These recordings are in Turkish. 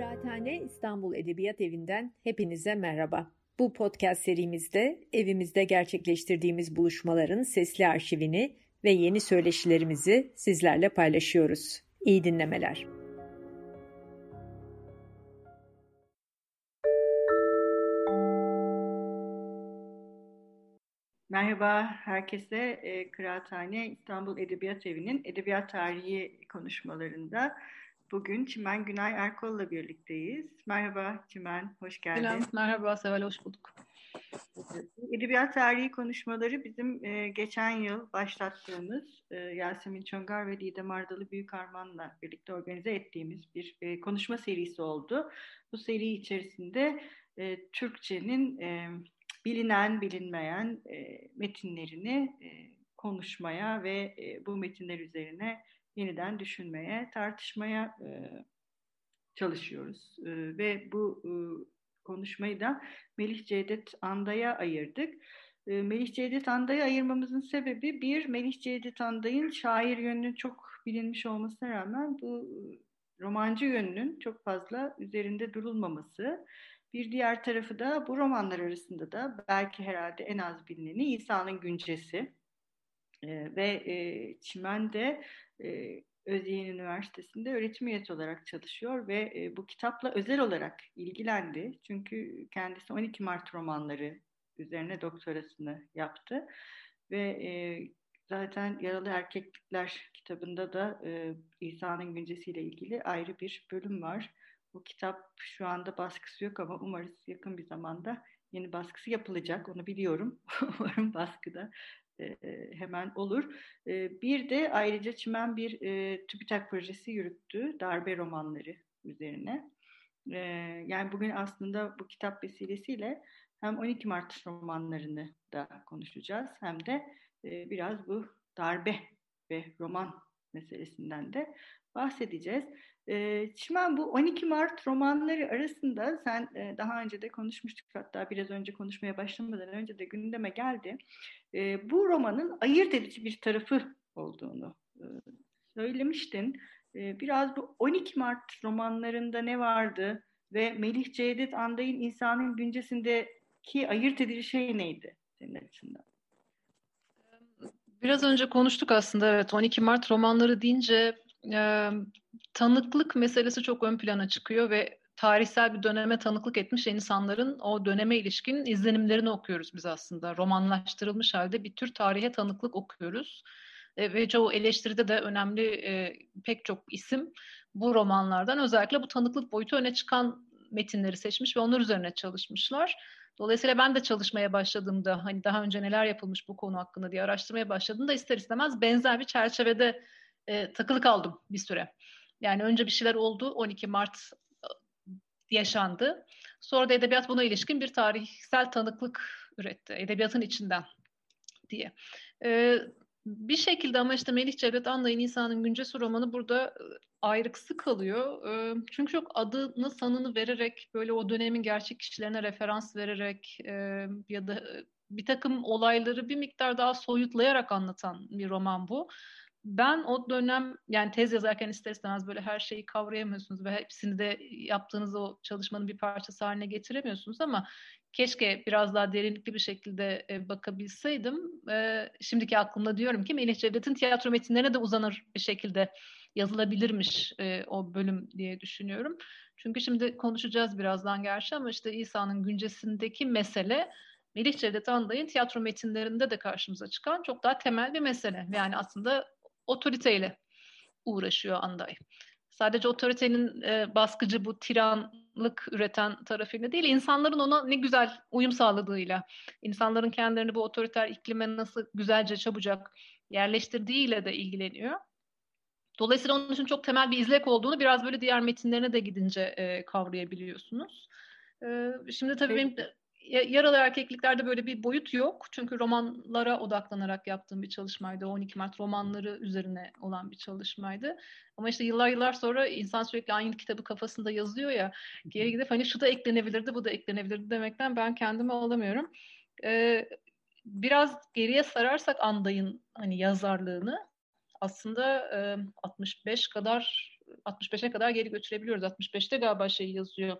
Kıraathane İstanbul Edebiyat Evi'nden hepinize merhaba. Bu podcast serimizde evimizde gerçekleştirdiğimiz buluşmaların sesli arşivini ve yeni söyleşilerimizi sizlerle paylaşıyoruz. İyi dinlemeler. Merhaba herkese. E, Kıraathane İstanbul Edebiyat Evi'nin edebiyat tarihi konuşmalarında bugün Çimen Günay Erkol'la birlikteyiz. Merhaba Çimen, hoş geldin. Selam, merhaba Seval, hoş bulduk. Edebiyat tarihi konuşmaları bizim e, geçen yıl başlattığımız e, Yasemin Çongar ve Didem Ardalı Büyük Arman'la birlikte organize ettiğimiz bir e, konuşma serisi oldu. Bu seri içerisinde e, Türkçenin e, bilinen bilinmeyen e, metinlerini e, konuşmaya ve e, bu metinler üzerine yeniden düşünmeye, tartışmaya e, çalışıyoruz. E, ve bu e, konuşmayı da Melih Cevdet Anday'a ayırdık. E, Melih Cevdet Anday'a ayırmamızın sebebi bir, Melih Cevdet Anday'ın şair yönünün çok bilinmiş olmasına rağmen bu romancı yönünün çok fazla üzerinde durulmaması. Bir diğer tarafı da bu romanlar arasında da belki herhalde en az bilineni İsa'nın Güncesi e, ve e, Çimen de e, Özyeğin Üniversitesi'nde öğretim üyesi olarak çalışıyor ve e, bu kitapla özel olarak ilgilendi. Çünkü kendisi 12 Mart romanları üzerine doktorasını yaptı ve e, zaten Yaralı Erkeklikler kitabında da e, İsa'nın güncesiyle ilgili ayrı bir bölüm var. Bu kitap şu anda baskısı yok ama umarız yakın bir zamanda yeni baskısı yapılacak. Onu biliyorum. Umarım baskıda hemen olur. Bir de ayrıca Çimen bir e, TÜBİTAK projesi yürüttü. Darbe romanları üzerine. Yani bugün aslında bu kitap vesilesiyle hem 12 Mart romanlarını da konuşacağız hem de biraz bu darbe ve roman meselesinden de bahsedeceğiz. Çimen bu 12 Mart romanları arasında sen daha önce de konuşmuştuk hatta biraz önce konuşmaya başlamadan önce de gündeme geldi. Bu romanın ayırt edici bir tarafı olduğunu söylemiştin. Biraz bu 12 Mart romanlarında ne vardı ve Melih Cevdet Anday'ın insanın güncesindeki ayırt edici şey neydi senin açısından? Biraz önce konuştuk aslında evet 12 Mart romanları deyince e, tanıklık meselesi çok ön plana çıkıyor ve tarihsel bir döneme tanıklık etmiş insanların o döneme ilişkin izlenimlerini okuyoruz biz aslında. Romanlaştırılmış halde bir tür tarihe tanıklık okuyoruz. E, ve çoğu eleştiride de önemli e, pek çok isim bu romanlardan özellikle bu tanıklık boyutu öne çıkan metinleri seçmiş ve onlar üzerine çalışmışlar. Dolayısıyla ben de çalışmaya başladığımda hani daha önce neler yapılmış bu konu hakkında diye araştırmaya başladığımda ister istemez benzer bir çerçevede e, takılı kaldım bir süre. Yani önce bir şeyler oldu. 12 Mart e, yaşandı. Sonra da edebiyat buna ilişkin bir tarihsel tanıklık üretti. Edebiyatın içinden diye. Ee, bir şekilde ama işte Melih Cevdet Anlayın İnsanın Güncesi romanı burada e, ayrıksı kalıyor. Ee, çünkü çok adını sanını vererek böyle o dönemin gerçek kişilerine referans vererek e, ya da bir takım olayları bir miktar daha soyutlayarak anlatan bir roman bu ben o dönem yani tez yazarken ister istemez böyle her şeyi kavrayamıyorsunuz ve hepsini de yaptığınız o çalışmanın bir parçası haline getiremiyorsunuz ama keşke biraz daha derinlikli bir şekilde e, bakabilseydim. E, şimdiki aklımda diyorum ki Melih Cevdet'in tiyatro metinlerine de uzanır bir şekilde yazılabilirmiş e, o bölüm diye düşünüyorum. Çünkü şimdi konuşacağız birazdan gerçi ama işte İsa'nın güncesindeki mesele Melih Cevdet Anday'ın tiyatro metinlerinde de karşımıza çıkan çok daha temel bir mesele. Yani aslında otoriteyle uğraşıyor Anday. Sadece otoritenin e, baskıcı bu tiranlık üreten tarafıyla değil, insanların ona ne güzel uyum sağladığıyla, insanların kendilerini bu otoriter iklime nasıl güzelce çabucak yerleştirdiğiyle de ilgileniyor. Dolayısıyla onun için çok temel bir izlek olduğunu biraz böyle diğer metinlerine de gidince e, kavrayabiliyorsunuz. E, şimdi tabii benim yaralı erkekliklerde böyle bir boyut yok. Çünkü romanlara odaklanarak yaptığım bir çalışmaydı. 12 Mart romanları üzerine olan bir çalışmaydı. Ama işte yıllar yıllar sonra insan sürekli aynı kitabı kafasında yazıyor ya. Geri gidip hani şu da eklenebilirdi, bu da eklenebilirdi demekten ben kendimi alamıyorum. Ee, biraz geriye sararsak Anday'ın hani yazarlığını aslında e, 65 kadar 65'e kadar geri götürebiliyoruz. 65'te galiba şey yazıyor.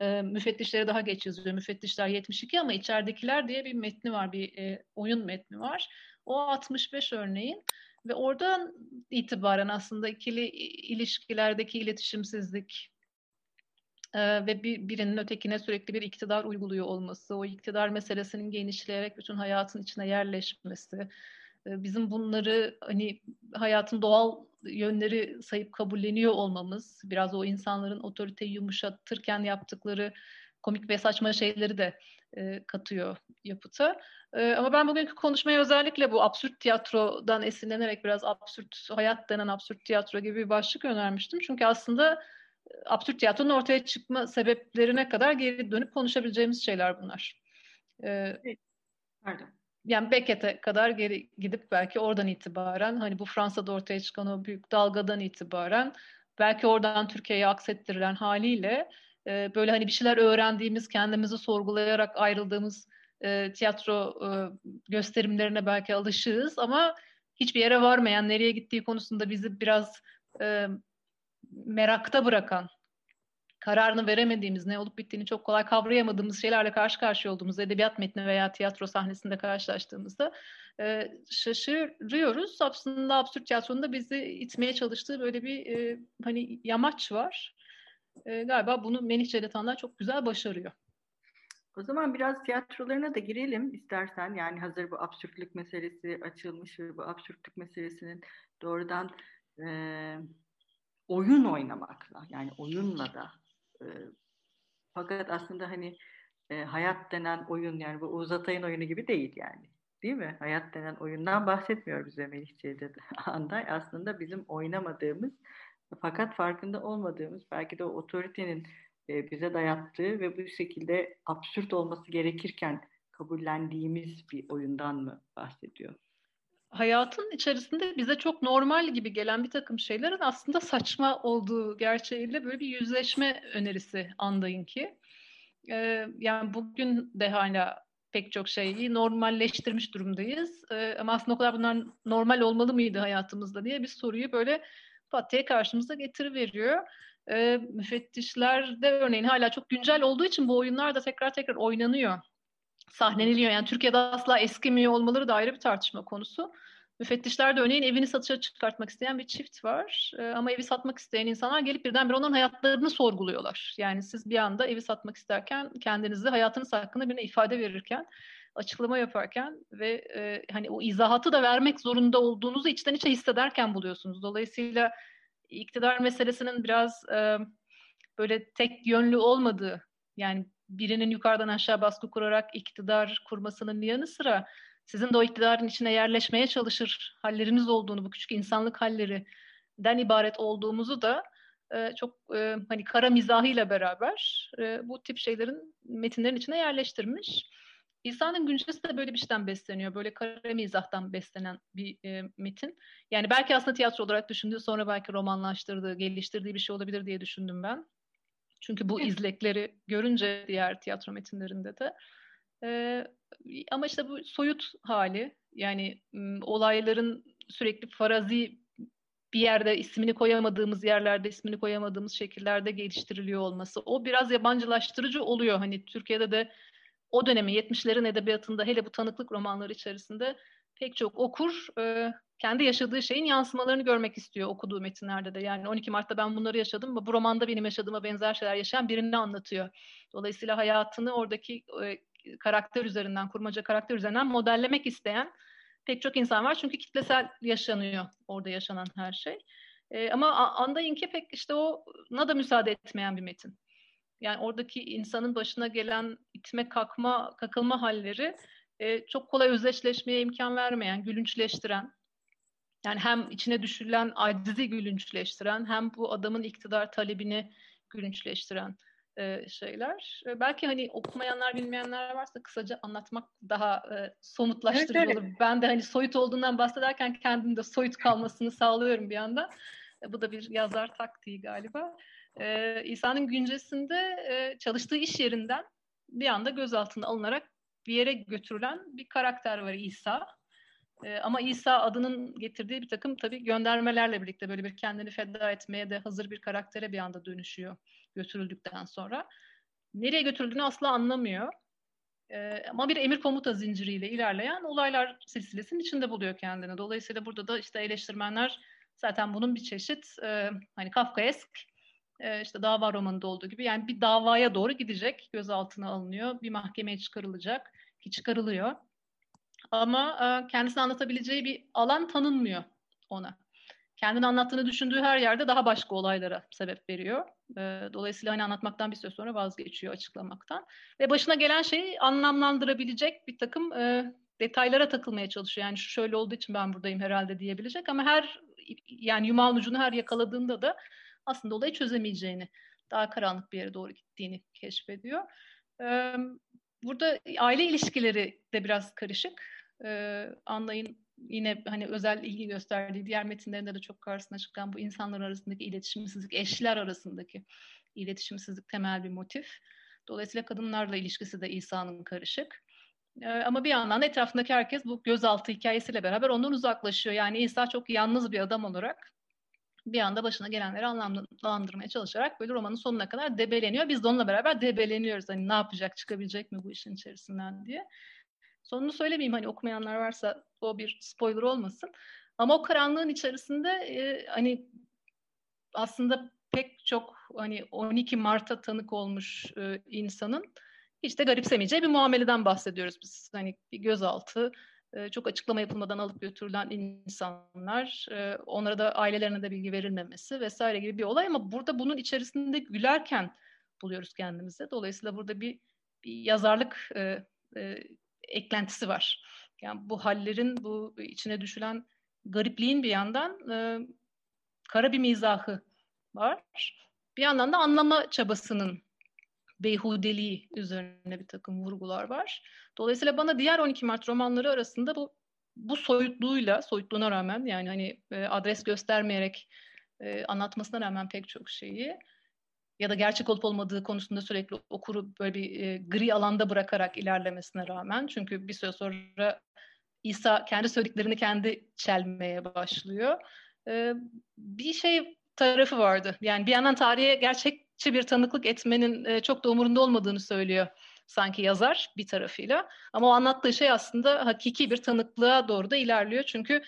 E, müfettişleri daha geç yazıyor. Müfettişler 72 ama içeridekiler diye bir metni var. Bir e, oyun metni var. O 65 örneğin. Ve oradan itibaren aslında ikili ilişkilerdeki iletişimsizlik, ee, ve bir, birinin ötekine sürekli bir iktidar uyguluyor olması, o iktidar meselesinin genişleyerek bütün hayatın içine yerleşmesi, e, bizim bunları hani hayatın doğal yönleri sayıp kabulleniyor olmamız, biraz o insanların otoriteyi yumuşatırken yaptıkları komik ve saçma şeyleri de e, katıyor yapıta. E, ama ben bugünkü konuşmayı özellikle bu absürt tiyatrodan esinlenerek biraz absürt hayat denen absürt tiyatro gibi bir başlık önermiştim. Çünkü aslında absürt tiyatronun ortaya çıkma sebeplerine kadar geri dönüp konuşabileceğimiz şeyler bunlar. Ee, Pardon. Yani Beckett'e kadar geri gidip belki oradan itibaren hani bu Fransa'da ortaya çıkan o büyük dalgadan itibaren belki oradan Türkiye'ye aksettirilen haliyle e, böyle hani bir şeyler öğrendiğimiz, kendimizi sorgulayarak ayrıldığımız e, tiyatro e, gösterimlerine belki alışığız ama hiçbir yere varmayan, nereye gittiği konusunda bizi biraz e, merakta bırakan, kararını veremediğimiz, ne olup bittiğini çok kolay kavrayamadığımız şeylerle karşı karşıya olduğumuz edebiyat metni veya tiyatro sahnesinde karşılaştığımızda e, şaşırıyoruz. Aslında absürt tiyatronun da bizi itmeye çalıştığı böyle bir e, hani yamaç var. E, galiba bunu Melih Celetanlar çok güzel başarıyor. O zaman biraz tiyatrolarına da girelim istersen. Yani hazır bu absürtlük meselesi açılmış ve bu absürtlük meselesinin doğrudan e, oyun oynamakla yani oyunla da e, fakat aslında hani e, hayat denen oyun yani bu Uğuz Atay'ın oyunu gibi değil yani. Değil mi? Hayat denen oyundan bahsetmiyor bize Melih Cevdet Anday. Aslında bizim oynamadığımız fakat farkında olmadığımız belki de o otoritenin e, bize dayattığı ve bu şekilde absürt olması gerekirken kabullendiğimiz bir oyundan mı bahsediyor? Hayatın içerisinde bize çok normal gibi gelen bir takım şeylerin aslında saçma olduğu gerçeğiyle böyle bir yüzleşme önerisi andayın ki. Ee, yani bugün de hala pek çok şeyi normalleştirmiş durumdayız. Ee, ama aslında o kadar bunlar normal olmalı mıydı hayatımızda diye bir soruyu böyle pat diye karşımıza getiriveriyor. Ee, müfettişler de örneğin hala çok güncel olduğu için bu oyunlar da tekrar tekrar oynanıyor sahneleniliyor. Yani Türkiye'de asla eskimiyor olmaları da ayrı bir tartışma konusu. Müfettişler de örneğin evini satışa çıkartmak isteyen bir çift var. Ee, ama evi satmak isteyen insanlar gelip birdenbire onların hayatlarını sorguluyorlar. Yani siz bir anda evi satmak isterken kendinizi hayatınız hakkında birine ifade verirken açıklama yaparken ve e, hani o izahatı da vermek zorunda olduğunuzu içten içe hissederken buluyorsunuz. Dolayısıyla iktidar meselesinin biraz e, böyle tek yönlü olmadığı yani birinin yukarıdan aşağı baskı kurarak iktidar kurmasının yanı sıra sizin de o iktidarın içine yerleşmeye çalışır halleriniz olduğunu, bu küçük insanlık hallerinden ibaret olduğumuzu da e, çok e, hani kara mizahıyla beraber e, bu tip şeylerin metinlerin içine yerleştirmiş. İsa'nın güncesi de böyle bir şeyden besleniyor. Böyle kara mizahtan beslenen bir e, metin. Yani belki aslında tiyatro olarak düşündüğü sonra belki romanlaştırdığı, geliştirdiği bir şey olabilir diye düşündüm ben. Çünkü bu izlekleri görünce diğer tiyatro metinlerinde de. Ee, ama işte bu soyut hali yani olayların sürekli farazi bir yerde ismini koyamadığımız yerlerde ismini koyamadığımız şekillerde geliştiriliyor olması o biraz yabancılaştırıcı oluyor. Hani Türkiye'de de o dönemi 70'lerin edebiyatında hele bu tanıklık romanları içerisinde pek çok okur e, kendi yaşadığı şeyin yansımalarını görmek istiyor okuduğu metinlerde de. Yani 12 Mart'ta ben bunları yaşadım ama bu romanda benim yaşadığıma benzer şeyler yaşayan birini anlatıyor. Dolayısıyla hayatını oradaki e, karakter üzerinden, kurmaca karakter üzerinden modellemek isteyen pek çok insan var. Çünkü kitlesel yaşanıyor orada yaşanan her şey. E, ama Andayinki pek işte ona da müsaade etmeyen bir metin. Yani oradaki insanın başına gelen itme, kakma, kakılma halleri e, çok kolay özdeşleşmeye imkan vermeyen, gülünçleştiren, yani hem içine düşürülen acizi gülünçleştiren hem bu adamın iktidar talebini gülünçleştiren e, şeyler. E, belki hani okumayanlar, bilmeyenler varsa kısaca anlatmak daha e, somutlaştırıcı evet, olur. Ben de hani soyut olduğundan bahsederken kendimde soyut kalmasını sağlıyorum bir anda. E, bu da bir yazar taktiği galiba. E, İsa'nın güncesinde e, çalıştığı iş yerinden bir anda gözaltına alınarak bir yere götürülen bir karakter var İsa E, ama İsa adının getirdiği bir takım tabii göndermelerle birlikte böyle bir kendini feda etmeye de hazır bir karaktere bir anda dönüşüyor götürüldükten sonra. Nereye götürüldüğünü asla anlamıyor. E, ama bir emir komuta zinciriyle ilerleyen olaylar silsilesinin içinde buluyor kendini. Dolayısıyla burada da işte eleştirmenler zaten bunun bir çeşit e, hani Kafkaesk e, işte dava romanında olduğu gibi yani bir davaya doğru gidecek, gözaltına alınıyor, bir mahkemeye çıkarılacak ki çıkarılıyor. Ama e, kendisini anlatabileceği bir alan tanınmıyor ona. Kendini anlattığını düşündüğü her yerde daha başka olaylara sebep veriyor. E, dolayısıyla hani anlatmaktan bir süre sonra vazgeçiyor açıklamaktan. Ve başına gelen şeyi anlamlandırabilecek bir takım e, detaylara takılmaya çalışıyor. Yani şu şöyle olduğu için ben buradayım herhalde diyebilecek ama her yani yumağın ucunu her yakaladığında da aslında olayı çözemeyeceğini, daha karanlık bir yere doğru gittiğini keşfediyor. Burada aile ilişkileri de biraz karışık. Ee, anlayın yine hani özel ilgi gösterdiği diğer metinlerinde de çok karşısına çıkan bu insanlar arasındaki iletişimsizlik, eşler arasındaki iletişimsizlik temel bir motif. Dolayısıyla kadınlarla ilişkisi de İsa'nın karışık. Ee, ama bir yandan da etrafındaki herkes bu gözaltı hikayesiyle beraber ondan uzaklaşıyor. Yani İsa çok yalnız bir adam olarak bir anda başına gelenleri anlamlandırmaya çalışarak böyle romanın sonuna kadar debeleniyor. Biz de onunla beraber debeleniyoruz. Hani ne yapacak, çıkabilecek mi bu işin içerisinden diye. Sonunu söylemeyeyim hani okumayanlar varsa o bir spoiler olmasın. Ama o karanlığın içerisinde e, hani aslında pek çok hani 12 Mart'a tanık olmuş e, insanın hiç de garipsemeyeceği bir muameleden bahsediyoruz biz. Hani bir gözaltı, çok açıklama yapılmadan alıp götürülen insanlar, onlara da ailelerine de bilgi verilmemesi vesaire gibi bir olay ama burada bunun içerisinde gülerken buluyoruz kendimizi. Dolayısıyla burada bir, bir yazarlık e, e, eklentisi var. Yani bu hallerin, bu içine düşülen garipliğin bir yandan e, kara bir mizahı var. Bir yandan da anlama çabasının beyhudeliği üzerine bir takım vurgular var. Dolayısıyla bana diğer 12 Mart romanları arasında bu bu soyutluğuyla, soyutluğuna rağmen yani hani e, adres göstermeyerek e, anlatmasına rağmen pek çok şeyi ya da gerçek olup olmadığı konusunda sürekli okuru böyle bir e, gri alanda bırakarak ilerlemesine rağmen çünkü bir süre sonra İsa kendi söylediklerini kendi çelmeye başlıyor. E, bir şey tarafı vardı. Yani bir yandan tarihe gerçekçi bir tanıklık etmenin e, çok da umurunda olmadığını söylüyor sanki yazar bir tarafıyla. Ama o anlattığı şey aslında hakiki bir tanıklığa doğru da ilerliyor. Çünkü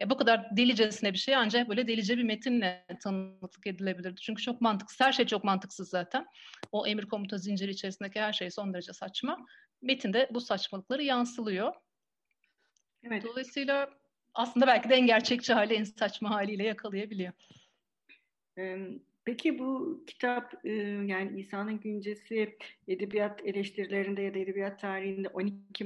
e, bu kadar delicesine bir şey ancak böyle delice bir metinle tanıklık edilebilirdi. Çünkü çok mantıksız, her şey çok mantıksız zaten. O emir komuta zinciri içerisindeki her şey son derece saçma. Metinde bu saçmalıkları yansılıyor. Evet. Dolayısıyla aslında belki de en gerçekçi hali, en saçma haliyle yakalayabiliyor. Peki bu kitap yani İsa'nın Güncesi edebiyat eleştirilerinde ya da edebiyat tarihinde 12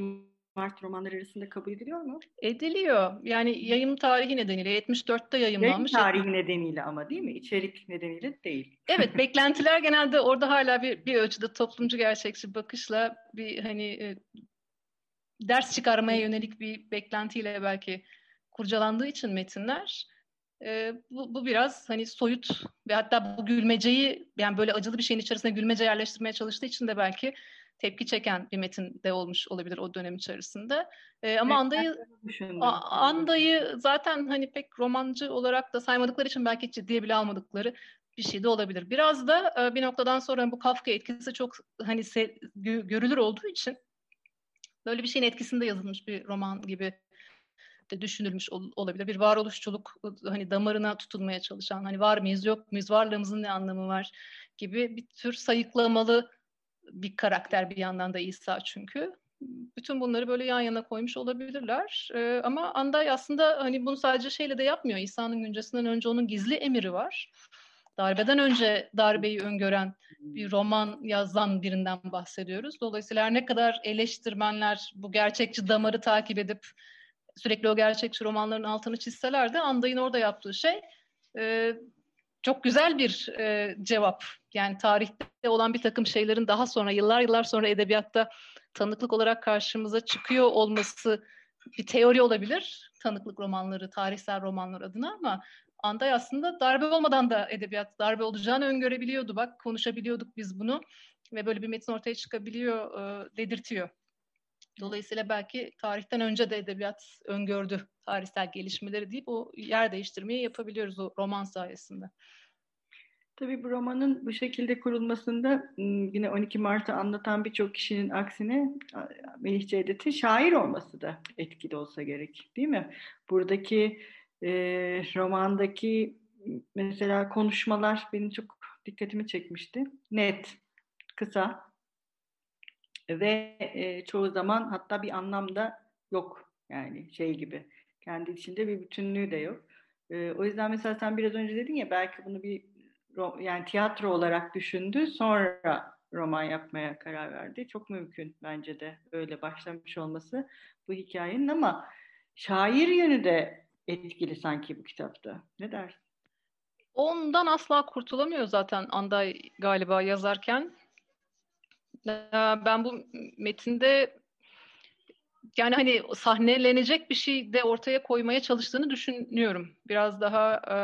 Mart romanları arasında kabul ediliyor mu? Ediliyor. Yani yayın tarihi nedeniyle 74'te yayınlanmış. Yayın tarihi nedeniyle ama değil mi? İçerik nedeniyle değil. Evet, beklentiler genelde orada hala bir bir ölçüde toplumcu gerçekçi bakışla bir hani e, ders çıkarmaya yönelik bir beklentiyle belki kurcalandığı için metinler e, bu, bu biraz hani soyut ve hatta bu gülmeceyi yani böyle acılı bir şeyin içerisine gülmece yerleştirmeye çalıştığı için de belki tepki çeken bir metin de olmuş olabilir o dönem içerisinde. E, ama Anda'yı Anda'yı zaten hani pek romancı olarak da saymadıkları için belki ciddiye bile almadıkları bir şey de olabilir. Biraz da e, bir noktadan sonra bu Kafka etkisi çok hani se- görülür olduğu için böyle bir şeyin etkisinde yazılmış bir roman gibi de düşünülmüş ol, olabilir. Bir varoluşçuluk hani damarına tutunmaya çalışan hani var mıyız yok muyuz varlığımızın ne anlamı var gibi bir tür sayıklamalı bir karakter bir yandan da İsa çünkü. Bütün bunları böyle yan yana koymuş olabilirler. Ee, ama Anday aslında hani bunu sadece şeyle de yapmıyor. İsa'nın güncesinden önce onun gizli emiri var. Darbeden önce darbeyi öngören bir roman yazan birinden bahsediyoruz. Dolayısıyla ne kadar eleştirmenler bu gerçekçi damarı takip edip sürekli o gerçekçi romanların altını çizseler de Anday'ın orada yaptığı şey e, çok güzel bir e, cevap. Yani tarihte olan bir takım şeylerin daha sonra, yıllar yıllar sonra edebiyatta tanıklık olarak karşımıza çıkıyor olması bir teori olabilir. Tanıklık romanları, tarihsel romanlar adına ama Anday aslında darbe olmadan da edebiyat darbe olacağını öngörebiliyordu. Bak konuşabiliyorduk biz bunu ve böyle bir metin ortaya çıkabiliyor e, dedirtiyor Dolayısıyla belki tarihten önce de edebiyat öngördü tarihsel gelişmeleri deyip o yer değiştirmeyi yapabiliyoruz o roman sayesinde. Tabii bu romanın bu şekilde kurulmasında yine 12 Mart'ı anlatan birçok kişinin aksine Melih Cevdet'in şair olması da etkili olsa gerek değil mi? Buradaki e, romandaki mesela konuşmalar benim çok dikkatimi çekmişti. Net, kısa ve e, çoğu zaman hatta bir anlamda yok yani şey gibi. Kendi içinde bir bütünlüğü de yok. E, o yüzden mesela sen biraz önce dedin ya belki bunu bir yani tiyatro olarak düşündü sonra roman yapmaya karar verdi. Çok mümkün bence de öyle başlamış olması bu hikayenin ama şair yönü de etkili sanki bu kitapta. Ne dersin? Ondan asla kurtulamıyor zaten Anday galiba yazarken. Ben bu metinde yani hani sahnelenecek bir şey de ortaya koymaya çalıştığını düşünüyorum. Biraz daha e,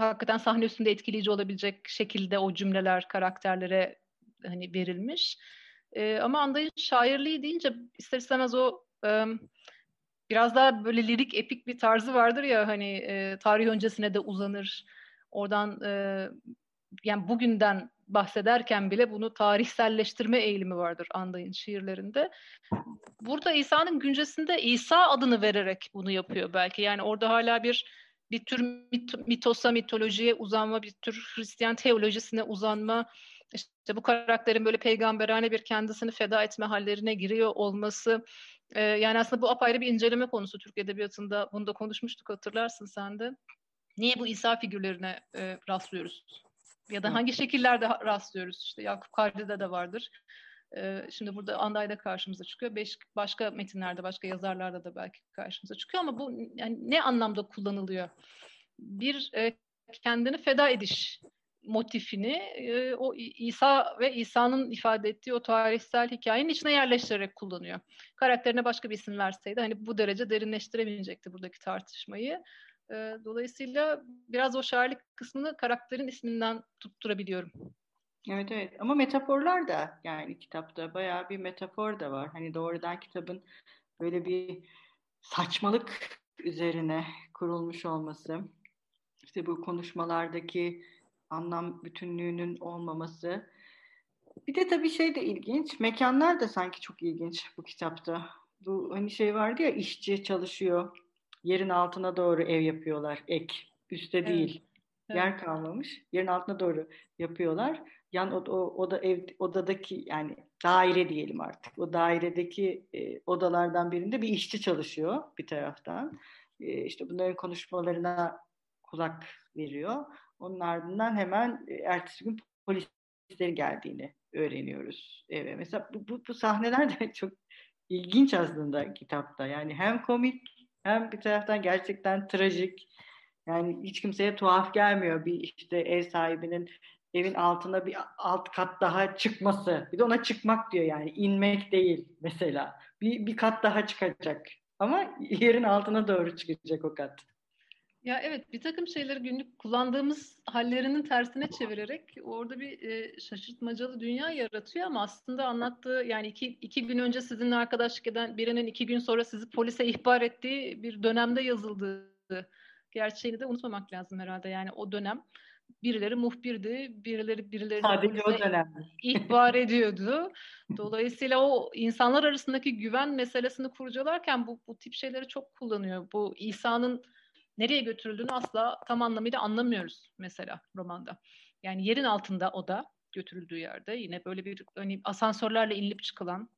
hakikaten sahne üstünde etkileyici olabilecek şekilde o cümleler karakterlere hani verilmiş. E, ama Anday'ın şairliği deyince ister istemez o e, biraz daha böyle lirik epik bir tarzı vardır ya hani e, tarih öncesine de uzanır. Oradan e, yani bugünden bahsederken bile bunu tarihselleştirme eğilimi vardır Anday'ın şiirlerinde. Burada İsa'nın güncesinde İsa adını vererek bunu yapıyor belki. Yani orada hala bir bir tür mit, mitosa, mitolojiye uzanma, bir tür Hristiyan teolojisine uzanma, işte bu karakterin böyle peygamberane bir kendisini feda etme hallerine giriyor olması. E, yani aslında bu apayrı bir inceleme konusu Türk Edebiyatı'nda. Bunu da konuşmuştuk hatırlarsın sen de. Niye bu İsa figürlerine e, rastlıyoruz? Ya da hangi şekillerde rastlıyoruz? İşte Yakup Kadri'de de vardır. Ee, şimdi burada Anday'da karşımıza çıkıyor. Beş, başka metinlerde, başka yazarlarda da belki karşımıza çıkıyor ama bu yani ne anlamda kullanılıyor? Bir e, kendini feda ediş motifini e, o İsa ve İsa'nın ifade ettiği o tarihsel hikayenin içine yerleştirerek kullanıyor. Karakterine başka bir isim verseydi hani bu derece derinleştiremeyecekti buradaki tartışmayı. E, dolayısıyla biraz o şairlik kısmını karakterin isminden tutturabiliyorum. Evet evet ama metaforlar da yani kitapta bayağı bir metafor da var. Hani doğrudan kitabın böyle bir saçmalık üzerine kurulmuş olması. İşte bu konuşmalardaki anlam bütünlüğünün olmaması. Bir de tabii şey de ilginç. Mekanlar da sanki çok ilginç bu kitapta. Bu hani şey vardı ya işçi çalışıyor yerin altına doğru ev yapıyorlar ek. Üste evet. değil. Evet. Yer kalmamış. Yerin altına doğru yapıyorlar. Yan o, o, oda ev odadaki yani daire diyelim artık. O dairedeki e, odalardan birinde bir işçi çalışıyor bir taraftan. E, işte bunların konuşmalarına kulak veriyor. Onun ardından hemen e, ertesi gün polislerin geldiğini öğreniyoruz eve. Mesela bu, bu, bu sahneler de çok ilginç aslında kitapta. Yani hem komik hem bir taraftan gerçekten trajik. Yani hiç kimseye tuhaf gelmiyor bir işte ev sahibinin evin altına bir alt kat daha çıkması. Bir de ona çıkmak diyor yani inmek değil mesela. Bir, bir kat daha çıkacak. Ama yerin altına doğru çıkacak o kat. Ya evet bir takım şeyleri günlük kullandığımız hallerinin tersine çevirerek orada bir e, şaşırtmacalı dünya yaratıyor ama aslında anlattığı yani iki, iki gün önce sizinle arkadaşlık eden birinin iki gün sonra sizi polise ihbar ettiği bir dönemde yazıldığı gerçeğini de unutmamak lazım herhalde. Yani o dönem birileri muhbirdi, birileri birileri Sadece o dönem. ihbar ediyordu. Dolayısıyla o insanlar arasındaki güven meselesini kurcalarken bu, bu tip şeyleri çok kullanıyor. Bu İsa'nın nereye götürüldüğünü asla tam anlamıyla anlamıyoruz mesela romanda. Yani yerin altında o da götürüldüğü yerde yine böyle bir hani asansörlerle inilip çıkılan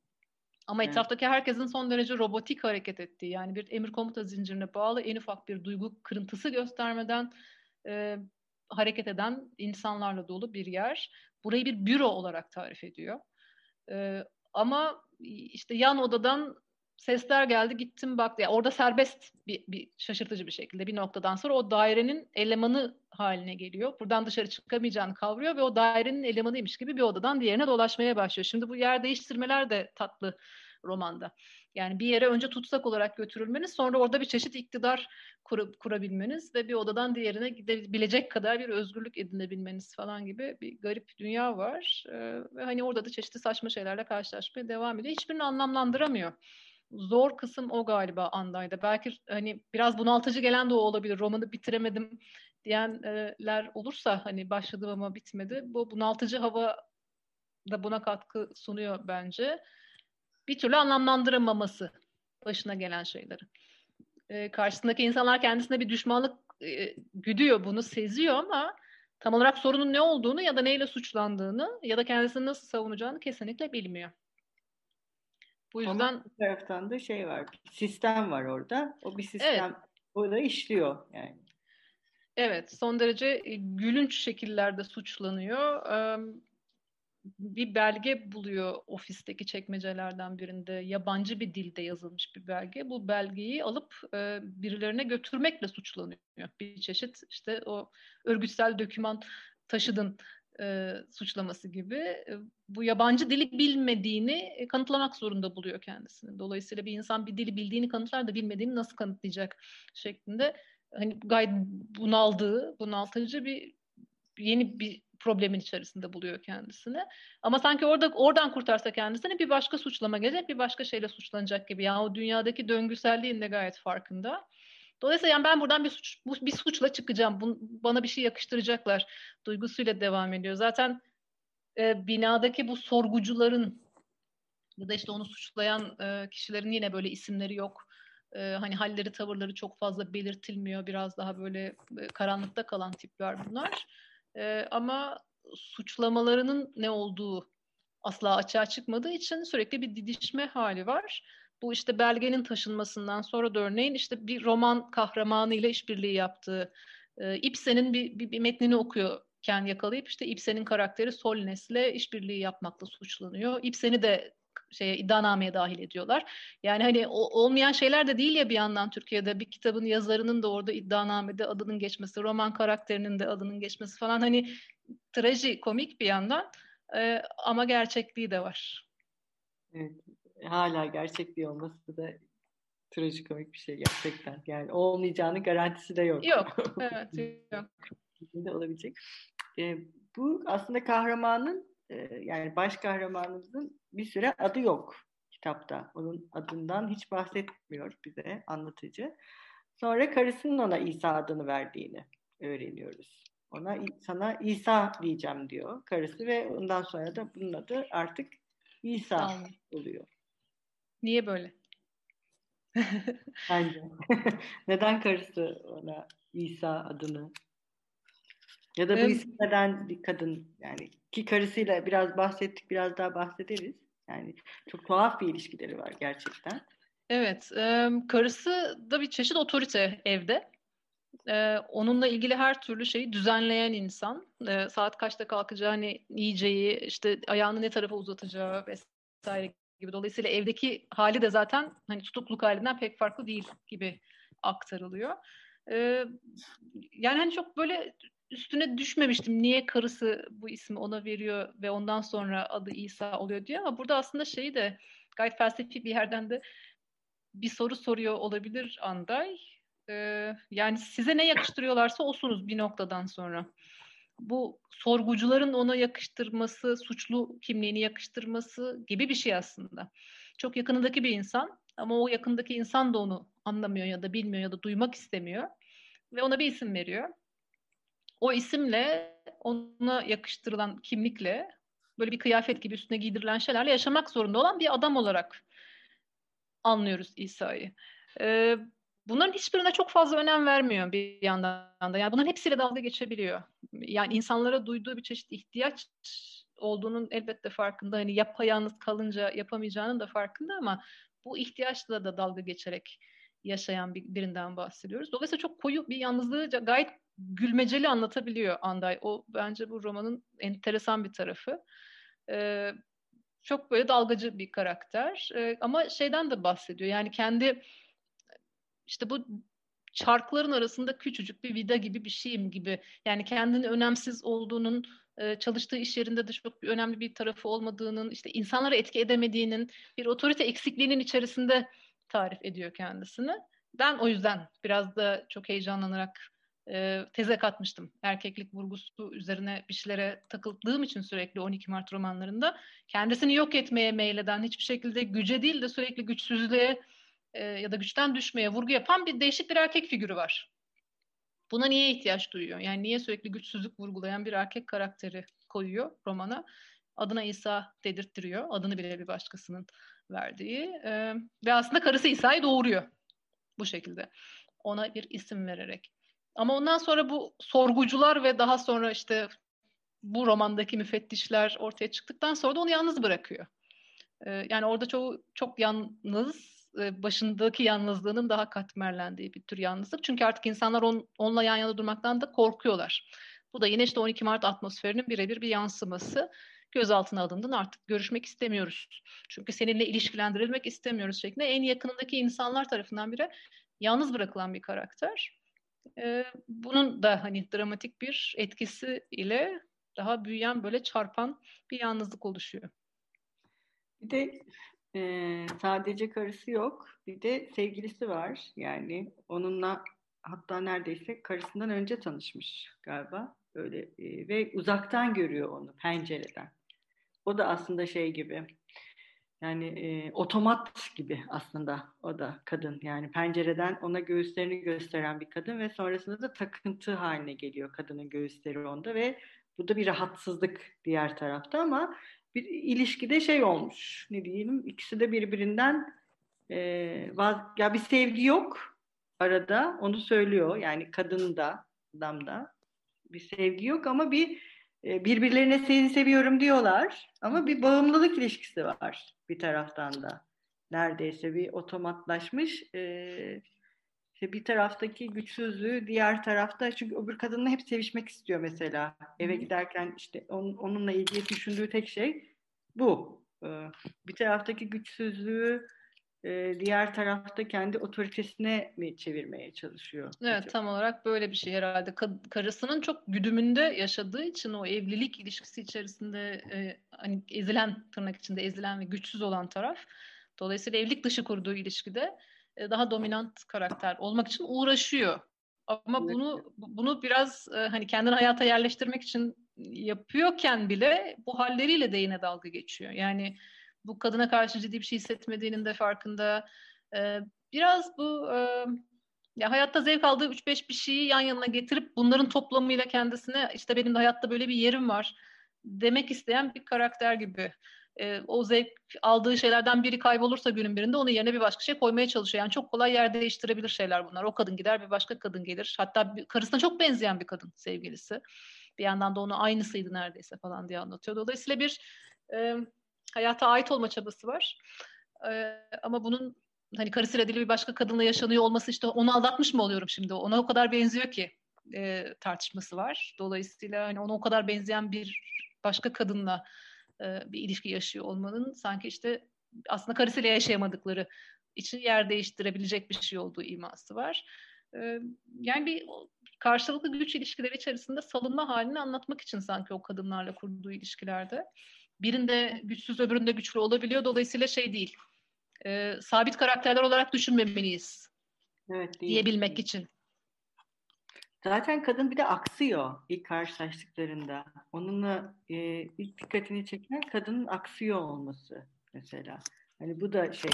ama evet. etraftaki herkesin son derece robotik hareket ettiği yani bir emir komuta zincirine bağlı en ufak bir duygu kırıntısı göstermeden e, hareket eden insanlarla dolu bir yer. Burayı bir büro olarak tarif ediyor. E, ama işte yan odadan sesler geldi gittim baktım. Yani orada serbest bir, bir şaşırtıcı bir şekilde bir noktadan sonra o dairenin elemanı haline geliyor. Buradan dışarı çıkamayacağını kavruyor ve o dairenin elemanıymış gibi bir odadan diğerine dolaşmaya başlıyor. Şimdi bu yer değiştirmeler de tatlı romanda. Yani bir yere önce tutsak olarak götürülmeniz, sonra orada bir çeşit iktidar kur, kurabilmeniz ve bir odadan diğerine gidebilecek kadar bir özgürlük edinebilmeniz falan gibi bir garip dünya var. Ee, ve hani orada da çeşitli saçma şeylerle karşılaşmaya devam ediyor. Hiçbirini anlamlandıramıyor zor kısım o galiba Anday'da. Belki hani biraz bunaltıcı gelen de o olabilir. Romanı bitiremedim diyenler olursa hani başladım ama bitmedi. Bu bunaltıcı hava da buna katkı sunuyor bence. Bir türlü anlamlandıramaması başına gelen şeyleri. Ee, karşısındaki insanlar kendisine bir düşmanlık e, güdüyor bunu seziyor ama tam olarak sorunun ne olduğunu ya da neyle suçlandığını ya da kendisini nasıl savunacağını kesinlikle bilmiyor. Bu yüzden Ama bir taraftan da şey var, sistem var orada. O bir sistem evet. orada işliyor yani. Evet, son derece e, gülünç şekillerde suçlanıyor. Bir belge buluyor ofisteki çekmecelerden birinde. Yabancı bir dilde yazılmış bir belge. Bu belgeyi alıp e, birilerine götürmekle suçlanıyor. Bir çeşit işte o örgütsel doküman taşıdın e, suçlaması gibi e, bu yabancı dili bilmediğini e, kanıtlamak zorunda buluyor kendisini. Dolayısıyla bir insan bir dili bildiğini kanıtlar da bilmediğini nasıl kanıtlayacak şeklinde hani gayet bunaldığı, bunaltıcı bir yeni bir problemin içerisinde buluyor kendisini. Ama sanki orada oradan kurtarsa kendisini bir başka suçlama gelecek, bir başka şeyle suçlanacak gibi. Yani o dünyadaki döngüselliğin de gayet farkında. Dolayısıyla yani ben buradan bir suç bir suçla çıkacağım. Bun, bana bir şey yakıştıracaklar duygusuyla devam ediyor. Zaten e, binadaki bu sorgucuların ya da işte onu suçlayan e, kişilerin yine böyle isimleri yok. E, hani halleri, tavırları çok fazla belirtilmiyor. Biraz daha böyle e, karanlıkta kalan tipler bunlar. E, ama suçlamalarının ne olduğu asla açığa çıkmadığı için sürekli bir didişme hali var. Bu işte belgenin taşınmasından sonra da örneğin işte bir roman kahramanı ile işbirliği yaptığı e, Ibsen'in bir, bir, bir metnini okuyorken yakalayıp işte Ibsen'in karakteri Solnes'le işbirliği yapmakla suçlanıyor. Ibsen'i de şeye iddianameye dahil ediyorlar. Yani hani o, olmayan şeyler de değil ya bir yandan Türkiye'de bir kitabın yazarının da orada iddianamede adının geçmesi, roman karakterinin de adının geçmesi falan hani traji komik bir yandan e, ama gerçekliği de var. Evet hala gerçekliği olması da trajikomik bir şey gerçekten. Yani olmayacağını garantisi de yok. Yok. Evet, yok. de olabilecek. E, bu aslında kahramanın e, yani baş kahramanımızın bir süre adı yok kitapta. Onun adından hiç bahsetmiyor bize anlatıcı. Sonra karısının ona İsa adını verdiğini öğreniyoruz. Ona sana İsa diyeceğim diyor karısı ve ondan sonra da bunun adı artık İsa oluyor. Niye böyle? Bence. Neden karısı ona İsa adını ya da bu evet. isim neden bir kadın yani ki karısıyla biraz bahsettik biraz daha bahsederiz. Yani çok tuhaf bir ilişkileri var gerçekten. Evet, e, karısı da bir çeşit otorite evde. E, onunla ilgili her türlü şeyi düzenleyen insan. E, saat kaçta kalkacağı, hani yiyeceği, işte ayağını ne tarafa uzatacağı vesaire gibi. Dolayısıyla evdeki hali de zaten hani tutukluk halinden pek farklı değil gibi aktarılıyor. Ee, yani hani çok böyle üstüne düşmemiştim. Niye karısı bu ismi ona veriyor ve ondan sonra adı İsa oluyor diye ama burada aslında şeyi de gayet felsefi bir yerden de bir soru soruyor olabilir Anday. Ee, yani size ne yakıştırıyorlarsa olsunuz bir noktadan sonra bu sorgucuların ona yakıştırması, suçlu kimliğini yakıştırması gibi bir şey aslında. Çok yakınındaki bir insan ama o yakındaki insan da onu anlamıyor ya da bilmiyor ya da duymak istemiyor ve ona bir isim veriyor. O isimle ona yakıştırılan kimlikle böyle bir kıyafet gibi üstüne giydirilen şeylerle yaşamak zorunda olan bir adam olarak anlıyoruz İsa'yı. Ee, Bunların hiçbirine çok fazla önem vermiyor bir yandan da. Yani bunların hepsiyle dalga geçebiliyor. Yani insanlara duyduğu bir çeşit ihtiyaç olduğunun elbette farkında. Hani yapayalnız kalınca yapamayacağının da farkında ama bu ihtiyaçla da dalga geçerek yaşayan bir, birinden bahsediyoruz. Dolayısıyla çok koyu bir yalnızlığı gayet gülmeceli anlatabiliyor Anday. O bence bu romanın enteresan bir tarafı. Ee, çok böyle dalgacı bir karakter. Ee, ama şeyden de bahsediyor. Yani kendi işte bu çarkların arasında küçücük bir vida gibi bir şeyim gibi. Yani kendini önemsiz olduğunun, e, çalıştığı iş yerinde de çok önemli bir tarafı olmadığının, işte insanlara etki edemediğinin, bir otorite eksikliğinin içerisinde tarif ediyor kendisini. Ben o yüzden biraz da çok heyecanlanarak e, teze katmıştım. Erkeklik vurgusu üzerine bir şeylere takıldığım için sürekli 12 Mart romanlarında kendisini yok etmeye meyleden hiçbir şekilde güce değil de sürekli güçsüzlüğe e, ya da güçten düşmeye vurgu yapan bir değişik bir erkek figürü var. Buna niye ihtiyaç duyuyor? Yani niye sürekli güçsüzlük vurgulayan bir erkek karakteri koyuyor romana? Adına İsa dedirttiriyor. Adını bile bir başkasının verdiği. E, ve aslında karısı İsa'yı doğuruyor bu şekilde. Ona bir isim vererek. Ama ondan sonra bu sorgucular ve daha sonra işte bu romandaki müfettişler ortaya çıktıktan sonra da onu yalnız bırakıyor. Ee, yani orada çoğu çok yalnız, başındaki yalnızlığının daha katmerlendiği bir tür yalnızlık. Çünkü artık insanlar on, onunla yan yana durmaktan da korkuyorlar. Bu da yine işte 12 Mart atmosferinin birebir bir yansıması. Gözaltına alındın artık görüşmek istemiyoruz. Çünkü seninle ilişkilendirilmek istemiyoruz şeklinde en yakınındaki insanlar tarafından biri yalnız bırakılan bir karakter. E, bunun da hani dramatik bir etkisi ile daha büyüyen böyle çarpan bir yalnızlık oluşuyor. Bir de e, sadece karısı yok, bir de sevgilisi var. Yani onunla hatta neredeyse karısından önce tanışmış galiba. Öyle e, ve uzaktan görüyor onu pencereden. O da aslında şey gibi yani e, otomat gibi aslında o da kadın. Yani pencereden ona göğüslerini gösteren bir kadın ve sonrasında da takıntı haline geliyor kadının göğüsleri onda ve bu da bir rahatsızlık diğer tarafta ama bir ilişkide şey olmuş. Ne diyelim? İkisi de birbirinden e, vaz, ya bir sevgi yok arada. Onu söylüyor. Yani kadın da adam da. Bir sevgi yok ama bir e, birbirlerine seni seviyorum diyorlar. Ama bir bağımlılık ilişkisi var bir taraftan da. Neredeyse bir otomatlaşmış e, işte bir taraftaki güçsüzlüğü diğer tarafta çünkü öbür kadınla hep sevişmek istiyor mesela. Eve giderken işte on, onunla ilgili düşündüğü tek şey bu. E, bir taraftaki güçsüzlüğü e, diğer tarafta kendi otoritesine mi çevirmeye çalışıyor? Evet acaba? tam olarak böyle bir şey herhalde. Karısının çok güdümünde yaşadığı için o evlilik ilişkisi içerisinde e, hani ezilen tırnak içinde ezilen ve güçsüz olan taraf. Dolayısıyla evlilik dışı kurduğu ilişkide daha dominant karakter olmak için uğraşıyor. Ama bunu bunu biraz e, hani kendini hayata yerleştirmek için yapıyorken bile bu halleriyle de yine dalga geçiyor. Yani bu kadına karşı ciddi bir şey hissetmediğinin de farkında. E, biraz bu e, ya hayatta zevk aldığı 3-5 bir şeyi yan yanına getirip bunların toplamıyla kendisine işte benim de hayatta böyle bir yerim var demek isteyen bir karakter gibi. E, o zevk aldığı şeylerden biri kaybolursa günün birinde onun yerine bir başka şey koymaya çalışıyor. Yani çok kolay yer değiştirebilir şeyler bunlar. O kadın gider bir başka kadın gelir. Hatta bir, karısına çok benzeyen bir kadın sevgilisi. Bir yandan da onu aynısıydı neredeyse falan diye anlatıyor. Dolayısıyla bir e, hayata ait olma çabası var. Ee, ama bunun hani karısıyla dili bir başka kadınla yaşanıyor olması işte onu aldatmış mı oluyorum şimdi? Ona o kadar benziyor ki e, tartışması var. Dolayısıyla hani ona o kadar benzeyen bir başka kadınla e, bir ilişki yaşıyor olmanın sanki işte aslında karısıyla yaşayamadıkları için yer değiştirebilecek bir şey olduğu iması var. E, yani bir karşılıklı güç ilişkileri içerisinde salınma halini anlatmak için sanki o kadınlarla kurduğu ilişkilerde birinde güçsüz öbüründe güçlü olabiliyor. Dolayısıyla şey değil. E, sabit karakterler olarak düşünmemeliyiz. Evet, değil. Diyebilmek için. Zaten kadın bir de aksıyor ilk karşılaştıklarında. Onunla e, ilk dikkatini çeken kadının aksıyor olması mesela. Hani bu da şey,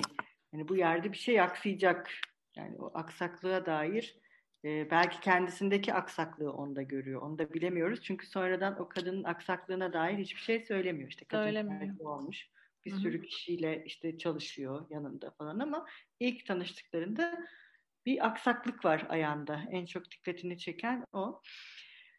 hani bu yerde bir şey aksayacak. Yani o aksaklığa dair e, belki kendisindeki aksaklığı onda görüyor. Onu da bilemiyoruz. Çünkü sonradan o kadının aksaklığına dair hiçbir şey söylemiyor. İşte kadın söylemiyor. olmuş. Bir Hı-hı. sürü kişiyle işte çalışıyor yanında falan ama ilk tanıştıklarında bir aksaklık var ayağında. En çok dikkatini çeken o.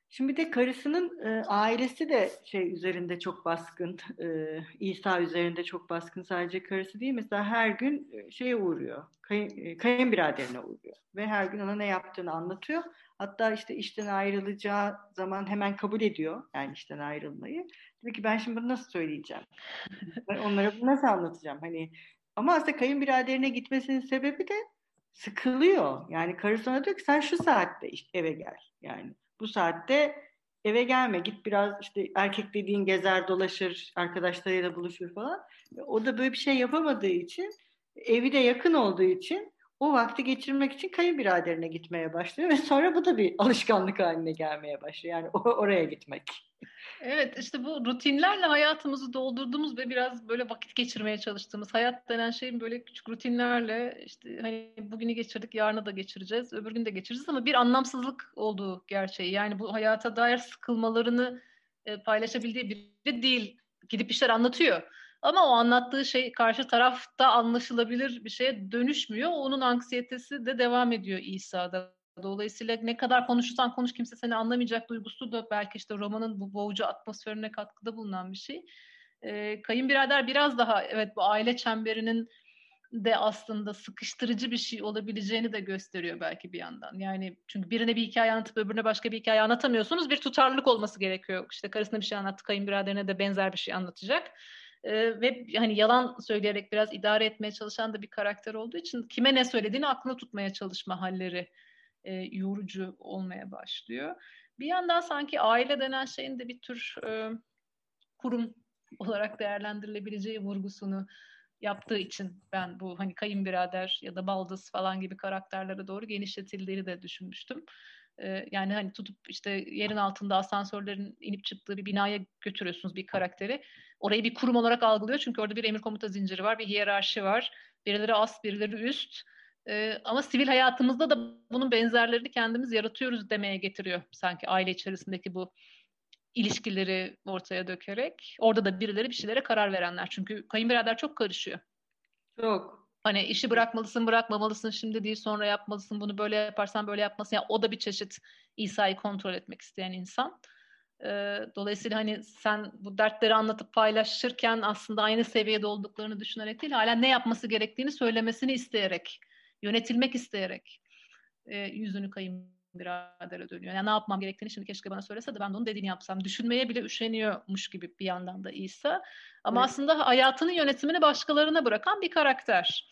Şimdi de karısının e, ailesi de şey üzerinde çok baskın, e, İsa üzerinde çok baskın sadece karısı değil. Mesela her gün e, şeye uğruyor, kayın, e, kayınbiraderine uğruyor ve her gün ona ne yaptığını anlatıyor. Hatta işte işten ayrılacağı zaman hemen kabul ediyor yani işten ayrılmayı. Diyor ki ben şimdi bunu nasıl söyleyeceğim? Onlara bunu nasıl anlatacağım? Hani ama aslında kayınbiraderine gitmesinin sebebi de sıkılıyor. Yani karısı ona diyor ki sen şu saatte eve gel yani bu saatte eve gelme git biraz işte erkek dediğin gezer dolaşır arkadaşlarıyla buluşur falan. O da böyle bir şey yapamadığı için evi de yakın olduğu için o vakti geçirmek için kayınbiraderine gitmeye başlıyor ve sonra bu da bir alışkanlık haline gelmeye başlıyor. Yani oraya gitmek. Evet işte bu rutinlerle hayatımızı doldurduğumuz ve biraz böyle vakit geçirmeye çalıştığımız hayat denen şeyin böyle küçük rutinlerle işte hani bugünü geçirdik yarını da geçireceğiz öbür gün de geçireceğiz ama bir anlamsızlık olduğu gerçeği. Yani bu hayata dair sıkılmalarını e, paylaşabildiği biri değil. Gidip işler anlatıyor. Ama o anlattığı şey karşı tarafta anlaşılabilir bir şeye dönüşmüyor. Onun anksiyetesi de devam ediyor İsa'da. Dolayısıyla ne kadar konuşursan konuş kimse seni anlamayacak duygusu da belki işte romanın bu boğucu atmosferine katkıda bulunan bir şey. Ee, kayınbirader biraz daha evet bu aile çemberinin de aslında sıkıştırıcı bir şey olabileceğini de gösteriyor belki bir yandan. Yani çünkü birine bir hikaye anlatıp öbürüne başka bir hikaye anlatamıyorsunuz. Bir tutarlılık olması gerekiyor. İşte karısına bir şey anlattı, kayınbiraderine de benzer bir şey anlatacak. Ee, ve hani yalan söyleyerek biraz idare etmeye çalışan da bir karakter olduğu için kime ne söylediğini aklına tutmaya çalışma halleri e, yorucu olmaya başlıyor. Bir yandan sanki aile denen şeyin de bir tür e, kurum olarak değerlendirilebileceği vurgusunu yaptığı için ben bu hani kayınbirader ya da baldız falan gibi karakterlere doğru genişletildiğini de düşünmüştüm. Ee, yani hani tutup işte yerin altında asansörlerin inip çıktığı bir binaya götürüyorsunuz bir karakteri. Orayı bir kurum olarak algılıyor çünkü orada bir emir komuta zinciri var, bir hiyerarşi var. Birileri az, birileri üst. Ee, ama sivil hayatımızda da bunun benzerlerini kendimiz yaratıyoruz demeye getiriyor sanki aile içerisindeki bu ilişkileri ortaya dökerek. Orada da birileri bir şeylere karar verenler. Çünkü kayınbirader çok karışıyor. Çok. Hani işi bırakmalısın, bırakmamalısın, şimdi değil sonra yapmalısın, bunu böyle yaparsan böyle yapmasın. Yani o da bir çeşit İsa'yı kontrol etmek isteyen insan. Ee, dolayısıyla hani sen bu dertleri anlatıp paylaşırken aslında aynı seviyede olduklarını düşünerek değil, hala ne yapması gerektiğini söylemesini isteyerek, yönetilmek isteyerek e, yüzünü kayın biradere dönüyor. Yani ne yapmam gerektiğini şimdi keşke bana söylese de ben de onun dediğini yapsam. Düşünmeye bile üşeniyormuş gibi bir yandan da İsa. Ama evet. aslında hayatının yönetimini başkalarına bırakan bir karakter.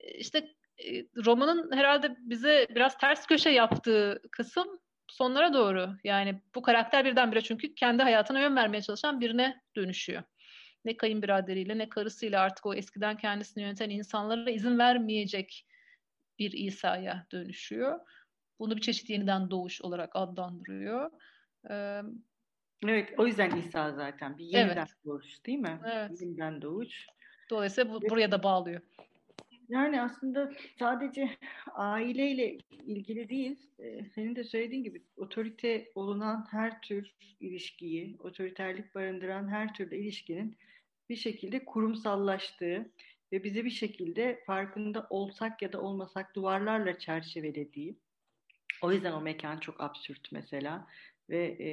İşte e, romanın herhalde bize biraz ters köşe yaptığı kısım sonlara doğru. Yani bu karakter birdenbire çünkü kendi hayatına yön vermeye çalışan birine dönüşüyor. Ne kayınbiraderiyle ne karısıyla artık o eskiden kendisini yöneten insanlara izin vermeyecek bir İsa'ya dönüşüyor. Bunu bir çeşit yeniden doğuş olarak adlandırıyor. Ee, evet, o yüzden İsa zaten bir yeniden evet. doğuş değil mi? Evet. Yeniden doğuş. Dolayısıyla bu, buraya da bağlıyor. Yani aslında sadece aileyle ilgili değil, senin de söylediğin gibi otorite olunan her tür ilişkiyi, otoriterlik barındıran her türlü ilişkinin bir şekilde kurumsallaştığı ve bizi bir şekilde farkında olsak ya da olmasak duvarlarla çerçevelediği, o yüzden o mekan çok absürt mesela ve e,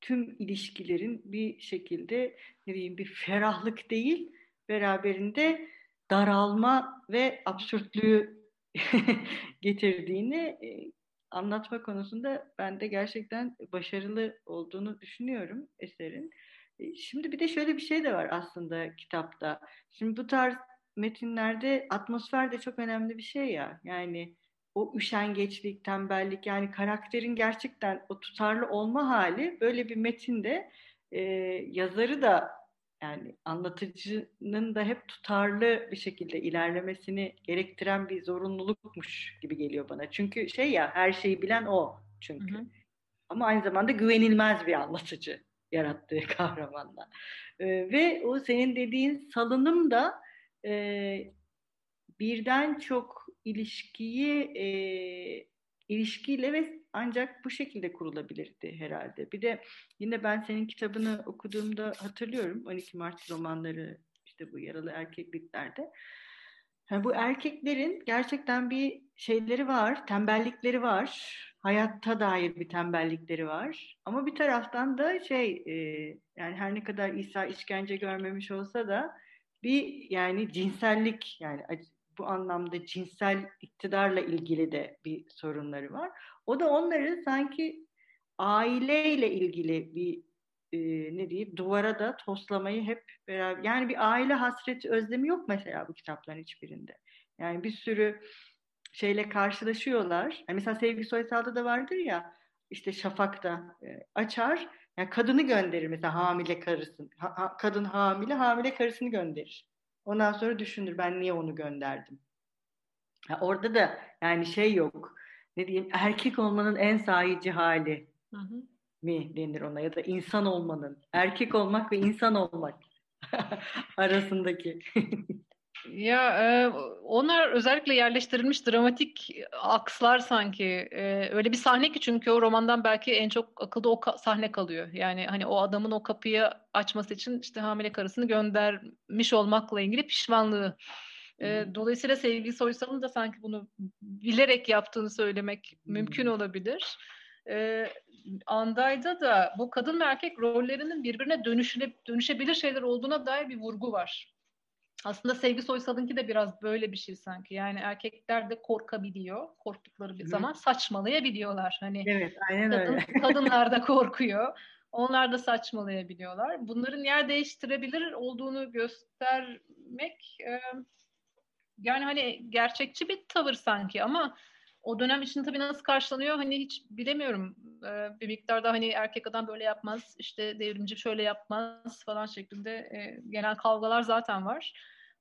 tüm ilişkilerin bir şekilde ne diyeyim bir ferahlık değil beraberinde daralma ve absürtlüğü getirdiğini e, anlatma konusunda ben de gerçekten başarılı olduğunu düşünüyorum eserin. Şimdi bir de şöyle bir şey de var aslında kitapta. Şimdi bu tarz metinlerde atmosfer de çok önemli bir şey ya. Yani o üşengeçlik, tembellik yani karakterin gerçekten o tutarlı olma hali böyle bir metinde e, yazarı da yani anlatıcının da hep tutarlı bir şekilde ilerlemesini gerektiren bir zorunlulukmuş gibi geliyor bana. Çünkü şey ya her şeyi bilen o çünkü. Hı hı. Ama aynı zamanda güvenilmez bir anlatıcı yarattığı kahramanla. Ee, ve o senin dediğin salınım da e, birden çok ilişkiyi e, ilişkiyle ve ancak bu şekilde kurulabilirdi herhalde. Bir de yine ben senin kitabını okuduğumda hatırlıyorum 12 Mart romanları işte bu yaralı erkekliklerde. Yani bu erkeklerin gerçekten bir şeyleri var, tembellikleri var. Hayatta dair bir tembellikleri var. Ama bir taraftan da şey e, yani her ne kadar İsa işkence görmemiş olsa da bir yani cinsellik yani bu anlamda cinsel iktidarla ilgili de bir sorunları var. O da onları sanki aileyle ilgili bir e, ne diyeyim duvara da toslamayı hep beraber yani bir aile hasreti özlemi yok mesela bu kitapların hiçbirinde. Yani bir sürü şeyle karşılaşıyorlar. Yani mesela Sevgi Soysal'da da vardır ya işte Şafak'ta e, açar yani kadını gönderir mesela hamile karısını. Ha, ha, kadın hamile hamile karısını gönderir. Ondan sonra düşünür ben niye onu gönderdim. Ha, orada da yani şey yok. Ne diyeyim erkek olmanın en sahici hali hı hı. Mi denir ona ya da insan olmanın. Erkek olmak ve insan olmak arasındaki. Ya e, onlar özellikle yerleştirilmiş dramatik akslar sanki. E, öyle bir sahne ki çünkü o romandan belki en çok akılda o ka- sahne kalıyor. Yani hani o adamın o kapıyı açması için işte hamile karısını göndermiş olmakla ilgili pişmanlığı. E, dolayısıyla sevgili Soysal'ın da sanki bunu bilerek yaptığını söylemek mümkün olabilir. E, Anday'da da bu kadın ve erkek rollerinin birbirine dönüşüne, dönüşebilir şeyler olduğuna dair bir vurgu var. Aslında Sevgi Soysal'ınki de biraz böyle bir şey sanki. Yani erkekler de korkabiliyor. Korktukları bir Hı. zaman saçmalayabiliyorlar. Hani evet, aynen kadın, öyle. kadınlar da korkuyor. Onlar da saçmalayabiliyorlar. Bunların yer değiştirebilir olduğunu göstermek e, yani hani gerçekçi bir tavır sanki ama o dönem için tabii nasıl karşılanıyor hani hiç bilemiyorum. Ee, bir miktarda hani erkek adam böyle yapmaz, işte devrimci şöyle yapmaz falan şeklinde e, genel kavgalar zaten var.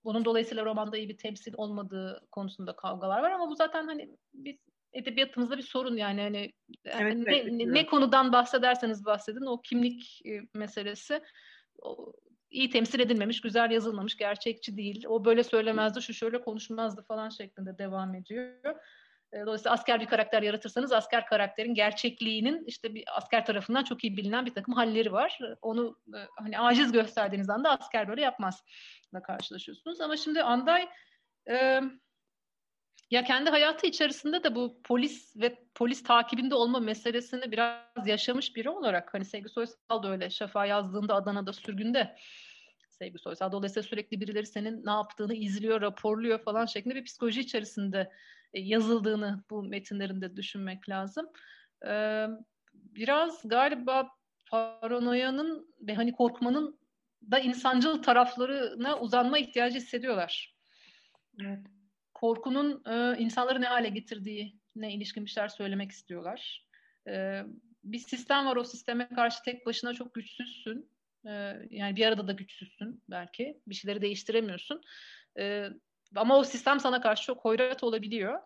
Bunun dolayısıyla romanda iyi bir temsil olmadığı konusunda kavgalar var ama bu zaten hani bir edebiyatımızda bir sorun yani hani evet, ne, evet, ne, ne konudan bahsederseniz bahsedin o kimlik e, meselesi o, iyi temsil edilmemiş, güzel yazılmamış, gerçekçi değil. O böyle söylemezdi, şu şöyle konuşmazdı falan şeklinde devam ediyor. E, dolayısıyla asker bir karakter yaratırsanız asker karakterin gerçekliğinin işte bir asker tarafından çok iyi bilinen bir takım halleri var. Onu e, hani aciz gösterdiğiniz anda asker böyle yapmaz karşılaşıyorsunuz. Ama şimdi Anday e, ya kendi hayatı içerisinde de bu polis ve polis takibinde olma meselesini biraz yaşamış biri olarak hani Sevgi Soysal da öyle Şafa yazdığında Adana'da sürgünde Sevgi Soysal. Dolayısıyla sürekli birileri senin ne yaptığını izliyor, raporluyor falan şeklinde bir psikoloji içerisinde e, yazıldığını bu metinlerinde düşünmek lazım. Biraz galiba paranoyanın ve hani korkmanın da insancıl taraflarına uzanma ihtiyacı hissediyorlar. Evet. Korkunun insanları ne hale getirdiğine ilişkin bir şeyler söylemek istiyorlar. Bir sistem var o sisteme karşı tek başına çok güçsüzsün. Yani bir arada da güçsüzsün belki. Bir şeyleri değiştiremiyorsun. Ama o sistem sana karşı çok hoyrat olabiliyor.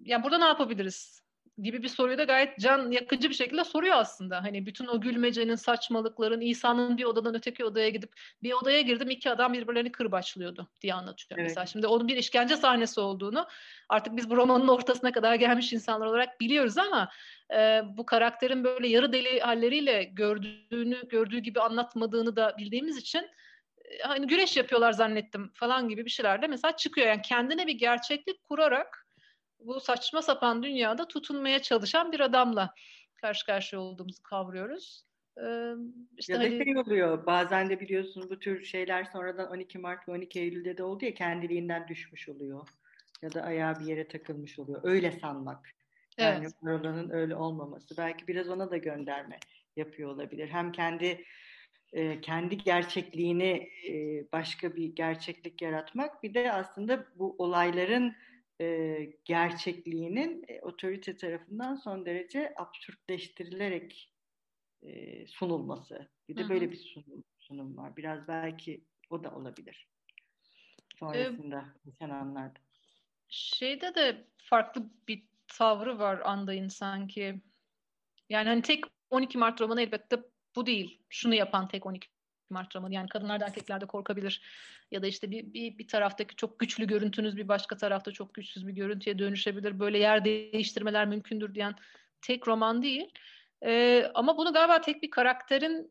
Yani burada ne yapabiliriz? Gibi bir soruyu da gayet can yakıcı bir şekilde soruyor aslında. Hani bütün o gülmecenin, saçmalıkların, İsa'nın bir odadan öteki odaya gidip bir odaya girdim iki adam birbirlerini kırbaçlıyordu diye anlatıyor evet. mesela. Şimdi onun bir işkence sahnesi olduğunu artık biz bu romanın ortasına kadar gelmiş insanlar olarak biliyoruz ama e, bu karakterin böyle yarı deli halleriyle gördüğünü, gördüğü gibi anlatmadığını da bildiğimiz için hani güreş yapıyorlar zannettim falan gibi bir şeyler de mesela çıkıyor. Yani kendine bir gerçeklik kurarak bu saçma sapan dünyada tutunmaya çalışan bir adamla karşı karşıya olduğumuzu kavruyoruz. Ee, işte ya da hani... şey oluyor bazen de biliyorsun bu tür şeyler sonradan 12 Mart ve 12 Eylül'de de oldu ya kendiliğinden düşmüş oluyor. Ya da ayağı bir yere takılmış oluyor. Öyle sanmak. Yani evet. oranın öyle olmaması. Belki biraz ona da gönderme yapıyor olabilir. Hem kendi e, kendi gerçekliğini e, başka bir gerçeklik yaratmak bir de aslında bu olayların e, gerçekliğinin e, otorite tarafından son derece absürtleştirilerek e, sunulması. Bir de Hı-hı. böyle bir sunum, sunum var. Biraz belki o da olabilir. Sonrasında ee, geçen anlarda. Şeyde de farklı bir tavrı var Anday'ın sanki. Yani hani tek 12 Mart romanı elbette bu değil. Şunu yapan tek 12 Mart romanı. Yani kadınlar da erkekler de korkabilir. Ya da işte bir, bir, bir taraftaki çok güçlü görüntünüz bir başka tarafta çok güçsüz bir görüntüye dönüşebilir. Böyle yer değiştirmeler mümkündür diyen tek roman değil. Ee, ama bunu galiba tek bir karakterin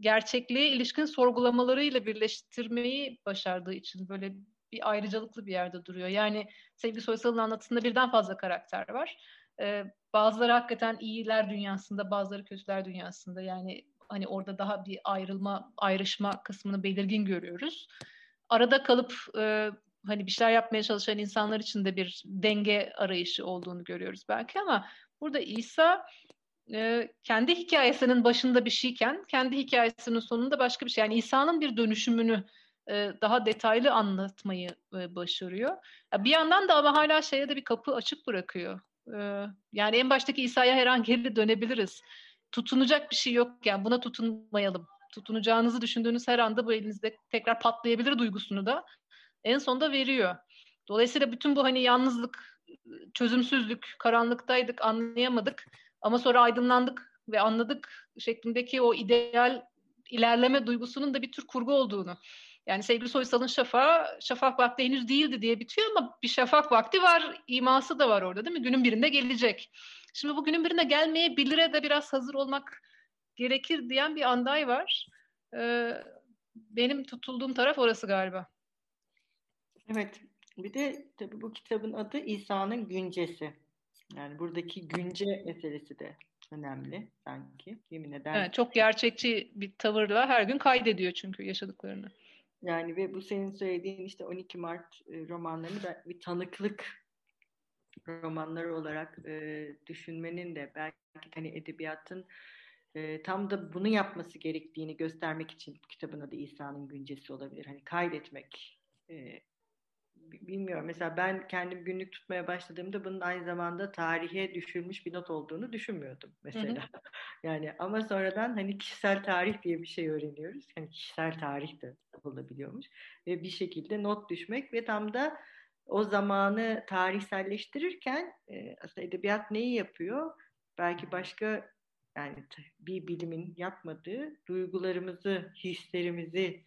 gerçekliğe ilişkin sorgulamalarıyla birleştirmeyi başardığı için böyle bir ayrıcalıklı bir yerde duruyor. Yani Sevgi Soysal'ın anlatısında birden fazla karakter var. Ee, bazıları hakikaten iyiler dünyasında, bazıları kötüler dünyasında. Yani hani orada daha bir ayrılma, ayrışma kısmını belirgin görüyoruz. Arada kalıp e, hani bir şeyler yapmaya çalışan insanlar için de bir denge arayışı olduğunu görüyoruz belki ama burada İsa e, kendi hikayesinin başında bir şeyken kendi hikayesinin sonunda başka bir şey. Yani İsa'nın bir dönüşümünü e, daha detaylı anlatmayı e, başarıyor. Bir yandan da ama hala şeye de bir kapı açık bırakıyor. E, yani en baştaki İsa'ya her an geri dönebiliriz tutunacak bir şey yok yani buna tutunmayalım. Tutunacağınızı düşündüğünüz her anda bu elinizde tekrar patlayabilir duygusunu da en sonunda veriyor. Dolayısıyla bütün bu hani yalnızlık, çözümsüzlük, karanlıktaydık, anlayamadık ama sonra aydınlandık ve anladık şeklindeki o ideal ilerleme duygusunun da bir tür kurgu olduğunu. Yani sevgili Soysal'ın şafağı, şafak vakti henüz değildi diye bitiyor ama bir şafak vakti var, iması da var orada değil mi? Günün birinde gelecek. Şimdi bu günün birinde gelmeyebilire de biraz hazır olmak gerekir diyen bir anday var. Ee, benim tutulduğum taraf orası galiba. Evet. Bir de tabii bu kitabın adı İsa'nın güncesi. Yani buradaki günce meselesi de önemli sanki. Yemin ederim. Evet, çok gerçekçi bir tavırla her gün kaydediyor çünkü yaşadıklarını. Yani ve bu senin söylediğin işte 12 Mart e, romanlarını ben bir tanıklık romanları olarak e, düşünmenin de belki hani edebiyatın e, tam da bunu yapması gerektiğini göstermek için kitabın adı İsa'nın güncesi olabilir. Hani kaydetmek. E, bilmiyorum. Mesela ben kendim günlük tutmaya başladığımda bunun aynı zamanda tarihe düşülmüş bir not olduğunu düşünmüyordum mesela. Hı hı. yani ama sonradan hani kişisel tarih diye bir şey öğreniyoruz. Hani kişisel tarih de olabiliyormuş. Ve bir şekilde not düşmek ve tam da o zamanı tarihselleştirirken e, aslında edebiyat neyi yapıyor? Belki başka yani bir bilimin yapmadığı duygularımızı, hislerimizi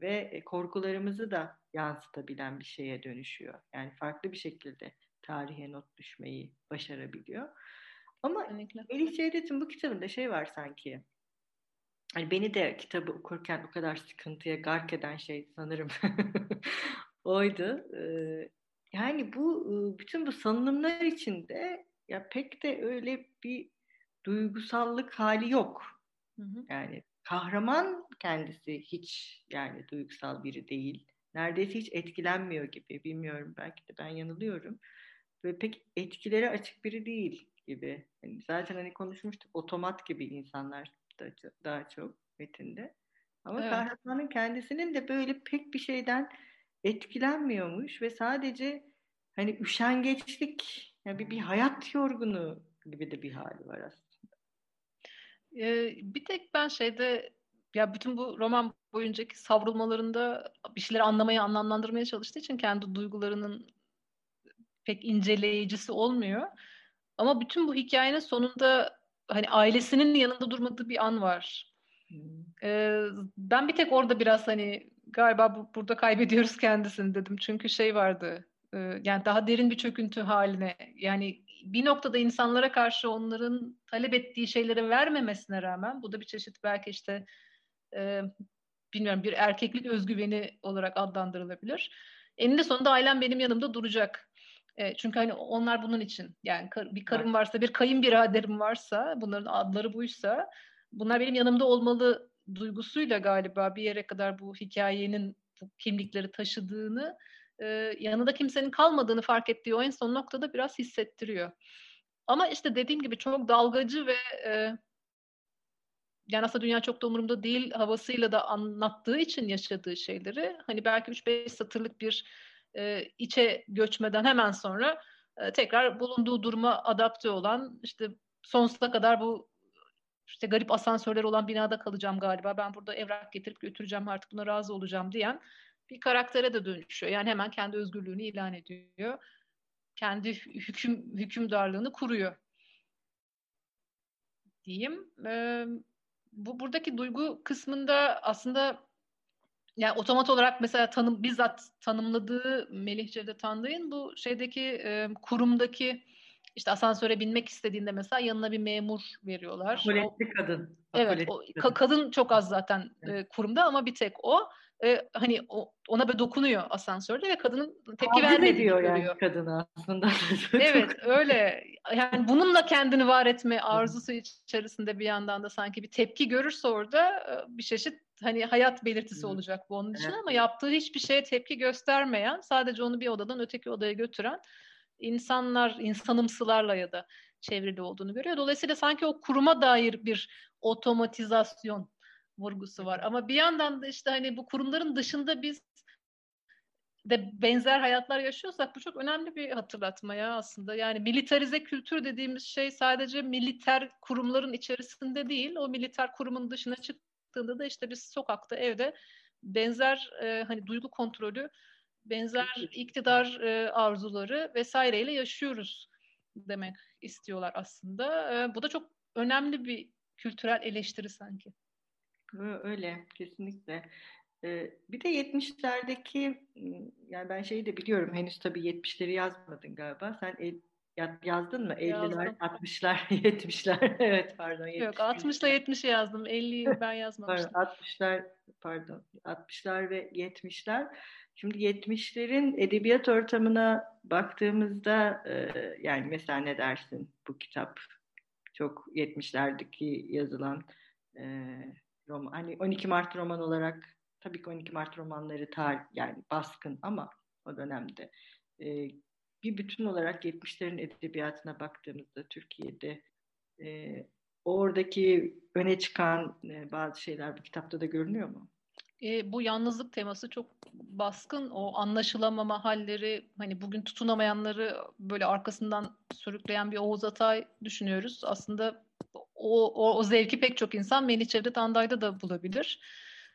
ve e, korkularımızı da yansıtabilen bir şeye dönüşüyor. Yani farklı bir şekilde tarihe not düşmeyi başarabiliyor. Ama Melih Cevdet'in bu kitabında şey var sanki. Hani beni de kitabı okurken o kadar sıkıntıya gark eden şey sanırım oydu. Yani bu bütün bu sanılımlar içinde ya pek de öyle bir duygusallık hali yok. Hı hı. Yani kahraman kendisi hiç yani duygusal biri değil. Neredeyse hiç etkilenmiyor gibi. Bilmiyorum belki de ben yanılıyorum. Ve pek etkileri açık biri değil gibi. Yani zaten hani konuşmuştuk otomat gibi insanlar da daha çok metinde. Ama evet. kahramanın kendisinin de böyle pek bir şeyden etkilenmiyormuş ve sadece hani üşengeçlik yani bir, bir hayat yorgunu gibi de bir hali var aslında. Ee, bir tek ben şeyde ya bütün bu roman boyuncaki savrulmalarında bir şeyleri anlamaya, anlamlandırmaya çalıştığı için kendi duygularının pek inceleyicisi olmuyor. Ama bütün bu hikayenin sonunda hani ailesinin yanında durmadığı bir an var. Ee, ben bir tek orada biraz hani galiba bu, burada kaybediyoruz kendisini dedim. Çünkü şey vardı. E, yani daha derin bir çöküntü haline yani bir noktada insanlara karşı onların talep ettiği şeyleri vermemesine rağmen bu da bir çeşit belki işte e, bilmiyorum bir erkeklik özgüveni olarak adlandırılabilir. Eninde sonunda ailem benim yanımda duracak. E, çünkü hani onlar bunun için yani kar, bir karım varsa bir kayınbiraderim varsa bunların adları buysa bunlar benim yanımda olmalı duygusuyla galiba bir yere kadar bu hikayenin bu kimlikleri taşıdığını e, yanında kimsenin kalmadığını fark ettiği o en son noktada biraz hissettiriyor. Ama işte dediğim gibi çok dalgacı ve e, yani aslında dünya çok da umurumda değil havasıyla da anlattığı için yaşadığı şeyleri hani belki 3-5 satırlık bir e, içe göçmeden hemen sonra e, tekrar bulunduğu duruma adapte olan işte sonsuza kadar bu işte garip asansörler olan binada kalacağım galiba ben burada evrak getirip götüreceğim artık buna razı olacağım diyen bir karaktere de dönüşüyor. Yani hemen kendi özgürlüğünü ilan ediyor. Kendi hüküm hükümdarlığını kuruyor diyeyim. Ee, bu buradaki duygu kısmında aslında yani otomat olarak mesela tanım bizzat tanımladığı Melih Cevdet Tandık'ın bu şeydeki e, kurumdaki işte asansöre binmek istediğinde mesela yanına bir memur veriyorlar. Apoletli kadın. Evet, o, kadın. kadın çok az zaten e, kurumda ama bir tek o e, hani o, ona böyle dokunuyor asansörde ve kadının tepki vermediğini diyor görüyor. Yani kadın aslında. evet öyle. Yani bununla kendini var etme arzusu içerisinde bir yandan da sanki bir tepki görürse orada bir çeşit hani hayat belirtisi olacak bu onun için evet. ama yaptığı hiçbir şeye tepki göstermeyen sadece onu bir odadan öteki odaya götüren insanlar insanımsılarla ya da çevrili olduğunu görüyor. Dolayısıyla sanki o kuruma dair bir otomatizasyon vurgusu var. Ama bir yandan da işte hani bu kurumların dışında biz de benzer hayatlar yaşıyorsak bu çok önemli bir hatırlatma ya aslında. Yani militarize kültür dediğimiz şey sadece militer kurumların içerisinde değil, o militer kurumun dışına çıktığında da işte biz sokakta, evde benzer e, hani duygu kontrolü benzer iktidar e, arzuları vesaireyle yaşıyoruz demek istiyorlar aslında. E, bu da çok önemli bir kültürel eleştiri sanki. Öyle kesinlikle. Bir de 70'lerdeki yani ben şeyi de biliyorum henüz tabii 70'leri yazmadın galiba. Sen el, yazdın mı? 50'ler, 60'lar, 70'ler. evet pardon. 70'ler. Yok 60 ile 70'i yazdım. 50'yi ben yazmamıştım. pardon, 60'lar pardon. 60'lar ve 70'ler. Şimdi 70'lerin edebiyat ortamına baktığımızda yani mesela ne dersin bu kitap? Çok 70'lerdeki yazılan roman. Hani 12 Mart roman olarak tabii ki 12 Mart romanları tar yani baskın ama o dönemde e, bir bütün olarak 70'lerin edebiyatına baktığımızda Türkiye'de e, oradaki öne çıkan e, bazı şeyler bu kitapta da görünüyor mu? E, bu yalnızlık teması çok baskın. O anlaşılamama halleri, hani bugün tutunamayanları böyle arkasından sürükleyen bir Oğuz Atay düşünüyoruz. Aslında o, o, o zevki pek çok insan Melih Cevdet Anday'da da bulabilir.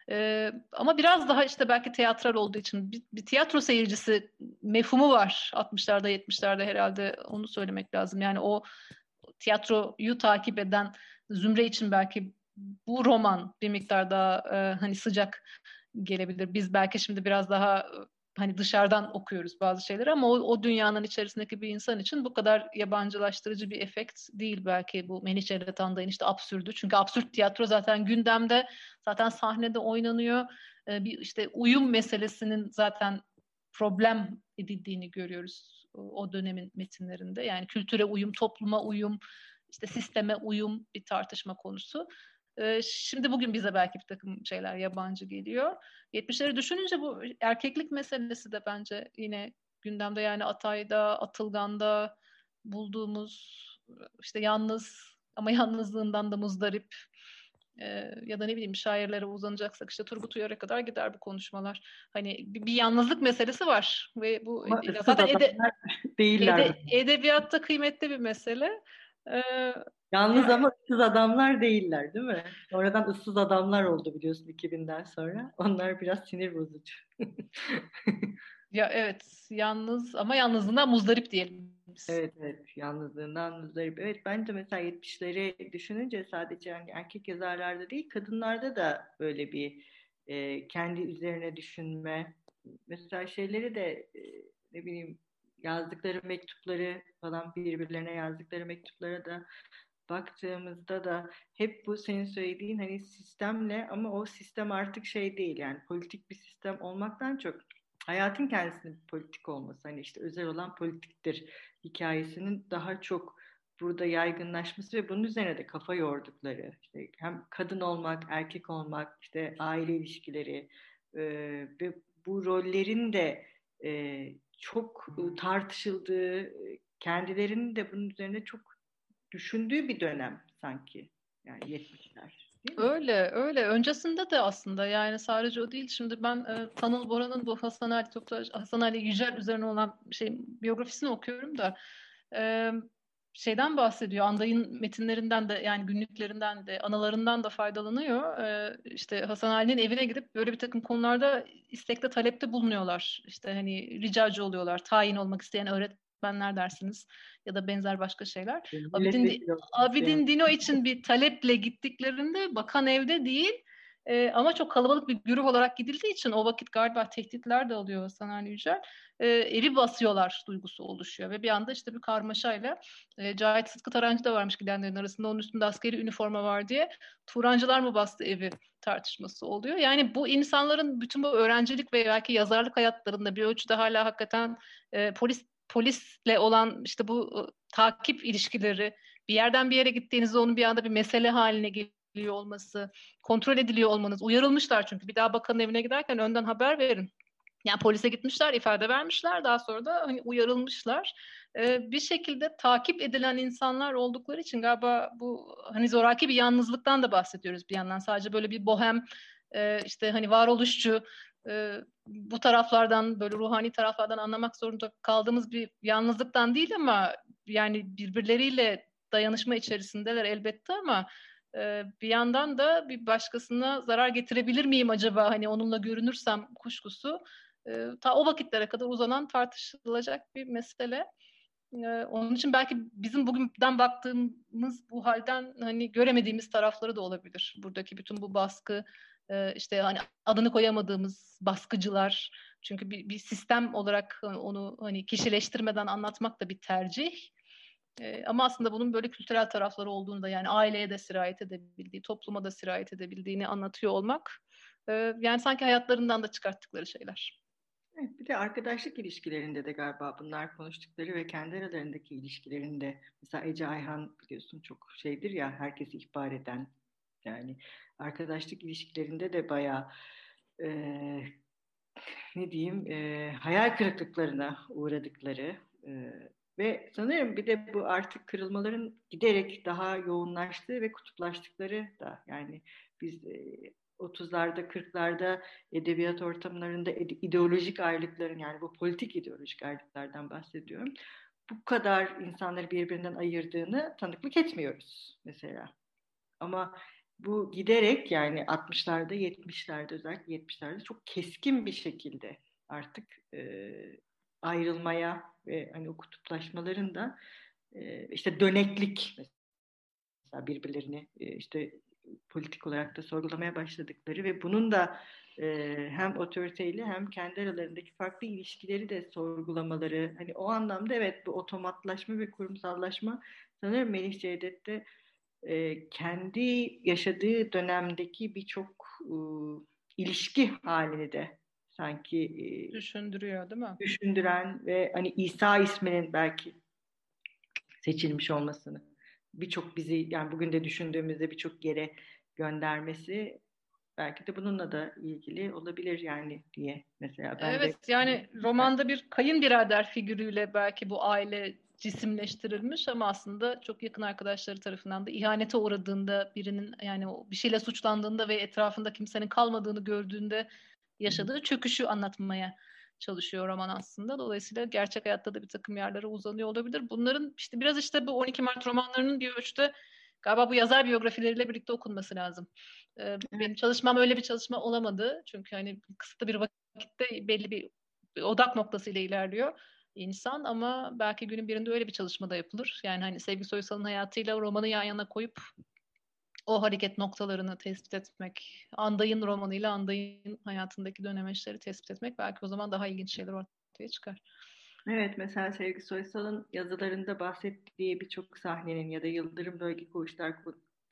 Ee, ama biraz daha işte belki tiyatral olduğu için bir, bir tiyatro seyircisi mefhumu var 60'larda 70'lerde herhalde onu söylemek lazım. Yani o tiyatroyu takip eden zümre için belki bu roman bir miktar daha e, hani sıcak gelebilir. Biz belki şimdi biraz daha hani dışarıdan okuyoruz bazı şeyleri ama o, o dünyanın içerisindeki bir insan için bu kadar yabancılaştırıcı bir efekt değil belki bu Melih Cevdet Anday'ın işte absürdü. Çünkü absürt tiyatro zaten gündemde, zaten sahnede oynanıyor. Ee, bir işte uyum meselesinin zaten problem edildiğini görüyoruz o dönemin metinlerinde. Yani kültüre uyum, topluma uyum, işte sisteme uyum bir tartışma konusu. Şimdi bugün bize belki bir takım şeyler yabancı geliyor. 70'leri düşününce bu erkeklik meselesi de bence yine gündemde yani Atay'da, Atılgan'da bulduğumuz işte yalnız ama yalnızlığından da muzdarip e, ya da ne bileyim şairlere uzanacaksak işte Turgut Uyar'a kadar gider bu konuşmalar. Hani bir, bir yalnızlık meselesi var ve bu ama zaten ede, değiller. Ede, edebiyatta kıymetli bir mesele. Ee, Yalnız ama ıssız adamlar değiller değil mi? Sonradan ıssız adamlar oldu biliyorsun 2000'den sonra. Onlar biraz sinir bozucu. ya evet yalnız ama yalnızlığından muzdarip diyelim. Biz. Evet evet yalnızlığından muzdarip. Evet bence mesela 70'leri düşününce sadece yani erkek yazarlarda değil kadınlarda da böyle bir e, kendi üzerine düşünme. Mesela şeyleri de e, ne bileyim yazdıkları mektupları falan birbirlerine yazdıkları mektuplara da baktığımızda da hep bu senin söylediğin hani sistemle ama o sistem artık şey değil yani politik bir sistem olmaktan çok hayatın kendisinin politik olması hani işte özel olan politiktir hikayesinin daha çok burada yaygınlaşması ve bunun üzerine de kafa yordukları işte hem kadın olmak erkek olmak işte aile ilişkileri e, ve bu rollerin de e, çok tartışıldığı kendilerinin de bunun üzerine çok düşündüğü bir dönem sanki. Yani 70'ler. Öyle öyle. Öncesinde de aslında yani sadece o değil. Şimdi ben e, Tanıl Bora'nın bu Hasan Ali Toptaş, Hasan Ali Yücel üzerine olan şey biyografisini okuyorum da e, şeyden bahsediyor. Anday'ın metinlerinden de yani günlüklerinden de analarından da faydalanıyor. E, işte Hasan Ali'nin evine gidip böyle bir takım konularda istekte talepte bulunuyorlar. İşte hani ricacı oluyorlar. Tayin olmak isteyen öğretmenler dersiniz ya da benzer başka şeyler. Abidin, Abidin Dino için bir taleple gittiklerinde bakan evde değil e, ama çok kalabalık bir güruh olarak gidildiği için o vakit galiba tehditler de alıyor Sanal Yücel. E, evi basıyorlar duygusu oluşuyor ve bir anda işte bir karmaşayla e, Cahit Sıtkı Tarancı da varmış gidenlerin arasında onun üstünde askeri üniforma var diye Turancılar mı bastı evi tartışması oluyor. Yani bu insanların bütün bu öğrencilik ve belki yazarlık hayatlarında bir ölçüde hala hakikaten e, polis polisle olan işte bu takip ilişkileri bir yerden bir yere gittiğinizde onun bir anda bir mesele haline geliyor olması, kontrol ediliyor olmanız. Uyarılmışlar çünkü bir daha bakanın evine giderken önden haber verin. Yani polise gitmişler, ifade vermişler. Daha sonra da hani uyarılmışlar. Ee, bir şekilde takip edilen insanlar oldukları için galiba bu hani zoraki bir yalnızlıktan da bahsediyoruz bir yandan. Sadece böyle bir bohem e, işte hani varoluşçu e, bu taraflardan böyle ruhani taraflardan anlamak zorunda kaldığımız bir yalnızlıktan değil ama yani birbirleriyle dayanışma içerisindeler elbette ama e, bir yandan da bir başkasına zarar getirebilir miyim acaba hani onunla görünürsem kuşkusu e, ta o vakitlere kadar uzanan tartışılacak bir mesele. E, onun için belki bizim bugünden baktığımız bu halden hani göremediğimiz tarafları da olabilir. Buradaki bütün bu baskı, e, işte hani adını koyamadığımız baskıcılar. Çünkü bir, bir sistem olarak onu hani kişileştirmeden anlatmak da bir tercih. E, ama aslında bunun böyle kültürel tarafları olduğunu da yani aileye de sirayet edebildiği, topluma da sirayet edebildiğini anlatıyor olmak e, yani sanki hayatlarından da çıkarttıkları şeyler. Evet, bir de arkadaşlık ilişkilerinde de galiba bunlar konuştukları ve kendi aralarındaki ilişkilerinde mesela Ece Ayhan biliyorsun çok şeydir ya herkesi ihbar eden yani arkadaşlık ilişkilerinde de bayağı e, ne diyeyim e, hayal kırıklıklarına uğradıkları e, ve sanırım bir de bu artık kırılmaların giderek daha yoğunlaştığı ve kutuplaştıkları da yani biz e, 30'larda 40'larda edebiyat ortamlarında ideolojik ayrılıkların yani bu politik ideolojik ayrılıklardan bahsediyorum. Bu kadar insanları birbirinden ayırdığını tanıklık etmiyoruz mesela. Ama bu giderek yani 60'larda 70'lerde özellikle 70'lerde çok keskin bir şekilde artık e, ayrılmaya ve hani o kutuplaşmaların da e, işte döneklik mesela birbirlerini e, işte politik olarak da sorgulamaya başladıkları ve bunun da e, hem otoriteyle hem kendi aralarındaki farklı ilişkileri de sorgulamaları hani o anlamda evet bu otomatlaşma ve kurumsallaşma sanırım Melih Cevdet'te e, kendi yaşadığı dönemdeki birçok e, ilişki halini de sanki e, düşündürüyor değil mi? Düşündüren ve hani İsa isminin belki seçilmiş olmasını birçok bizi yani bugün de düşündüğümüzde birçok yere göndermesi belki de bununla da ilgili olabilir yani diye mesela. Ben evet de... yani romanda bir kayınbirader figürüyle belki bu aile cisimleştirilmiş ama aslında çok yakın arkadaşları tarafından da ihanete uğradığında birinin yani bir şeyle suçlandığında ve etrafında kimsenin kalmadığını gördüğünde yaşadığı çöküşü anlatmaya çalışıyor roman aslında. Dolayısıyla gerçek hayatta da bir takım yerlere uzanıyor olabilir. Bunların işte biraz işte bu 12 Mart romanlarının bir ölçüde galiba bu yazar biyografileriyle birlikte okunması lazım. Ee, benim çalışmam öyle bir çalışma olamadı. Çünkü hani kısıtlı bir vakitte belli bir odak noktasıyla ilerliyor insan ama belki günün birinde öyle bir çalışma da yapılır. Yani hani Sevgi Soysal'ın hayatıyla romanı yan yana koyup o hareket noktalarını tespit etmek, Anday'ın romanıyla Anday'ın hayatındaki dönemeçleri tespit etmek belki o zaman daha ilginç şeyler ortaya çıkar. Evet mesela Sevgi Soysal'ın yazılarında bahsettiği birçok sahnenin ya da Yıldırım Bölge Koğuşlar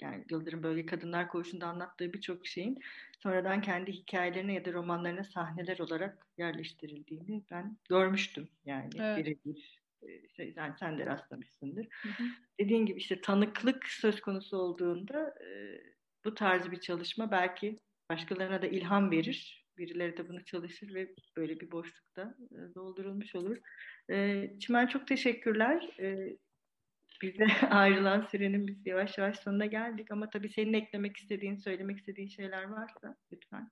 yani Yıldırım Bölge Kadınlar Koğuşu'nda anlattığı birçok şeyin sonradan kendi hikayelerine ya da romanlarına sahneler olarak yerleştirildiğini ben görmüştüm yani evet. birebir. Şey, yani sen de rastlamışsındır. Hı hı. Dediğin gibi işte tanıklık söz konusu olduğunda e, bu tarz bir çalışma belki başkalarına da ilham verir. Birileri de bunu çalışır ve böyle bir boşlukta e, doldurulmuş olur. E, Çimen çok teşekkürler. E, bize ayrılan sürenin biz yavaş yavaş sonuna geldik ama tabii senin eklemek istediğin, söylemek istediğin şeyler varsa lütfen.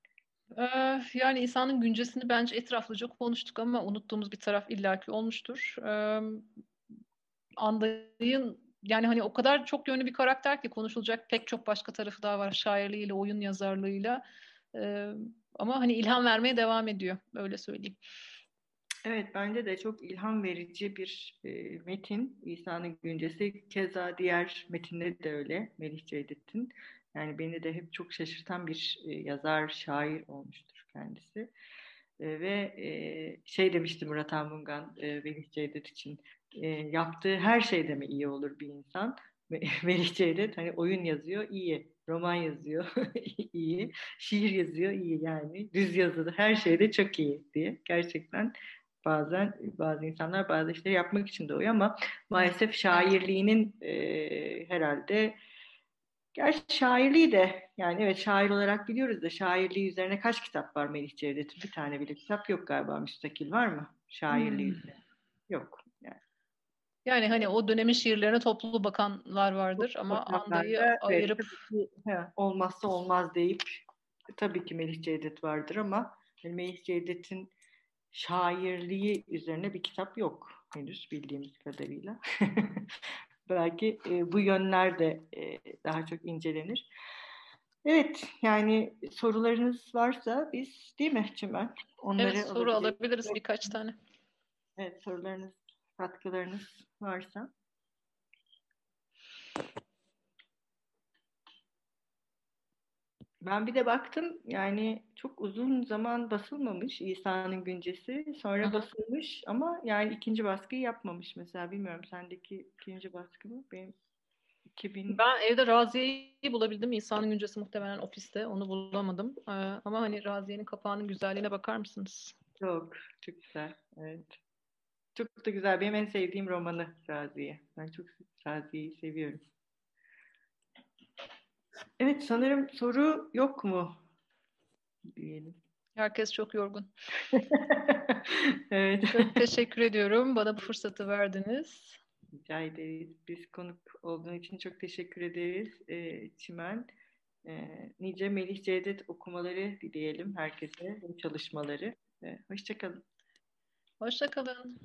Ee, yani insanın güncesini bence etraflıca konuştuk ama unuttuğumuz bir taraf illaki olmuştur. Ee, Anday'ın yani hani o kadar çok yönlü bir karakter ki konuşulacak pek çok başka tarafı daha var şairliğiyle, oyun yazarlığıyla. Ee, ama hani ilham vermeye devam ediyor öyle söyleyeyim. Evet bence de çok ilham verici bir e, metin İsa'nın güncesi. Keza diğer metinleri de öyle Melih Cevdet'in. Yani beni de hep çok şaşırtan bir e, yazar, şair olmuştur kendisi. E, ve e, şey demişti Murat Anmungan e, Melih Cevdet için. E, yaptığı her şeyde mi iyi olur bir insan? Melih Cevdet hani oyun yazıyor iyi, roman yazıyor iyi, şiir yazıyor iyi yani. Düz yazıda her şeyde çok iyi diye. Gerçekten bazen bazı insanlar bazı işleri yapmak için doğuyor ama maalesef şairliğinin e, herhalde gerçi şairliği de yani evet şair olarak biliyoruz da şairliği üzerine kaç kitap var Melih Cevdet'in? Bir tane bile kitap yok galiba müstakil var mı? Şairliği hmm. Yok. Yani. yani hani o dönemin şiirlerine toplu bakanlar vardır ama Anda'yı evet, ayırıp he, olmazsa olmaz deyip tabii ki Melih Cevdet vardır ama Melih Cevdet'in şairliği üzerine bir kitap yok henüz bildiğimiz kadarıyla. Belki e, bu yönler de e, daha çok incelenir. Evet, yani sorularınız varsa biz değil mi Çimen? Onları evet, soru alabiliriz birkaç tane. Evet, sorularınız, katkılarınız varsa. Ben bir de baktım yani çok uzun zaman basılmamış İsa'nın güncesi. Sonra Hı-hı. basılmış ama yani ikinci baskıyı yapmamış mesela. Bilmiyorum sendeki ikinci baskı mı? Benim 2000... Ben evde Raziye'yi bulabildim. İsa'nın güncesi muhtemelen ofiste. Onu bulamadım. Ee, ama hani Raziye'nin kapağının güzelliğine bakar mısınız? Çok, çok güzel. Evet. Çok da güzel. Benim en sevdiğim romanı Raziye. Ben çok Raziye'yi seviyorum. Evet sanırım soru yok mu? Diyelim. Herkes çok yorgun. evet. Çok teşekkür ediyorum. Bana bu fırsatı verdiniz. Rica ederiz. Biz konuk olduğun için çok teşekkür ederiz e, Çimen. E, nice Melih Cevdet okumaları dileyelim herkese, çalışmaları. E, hoşçakalın. Hoşçakalın.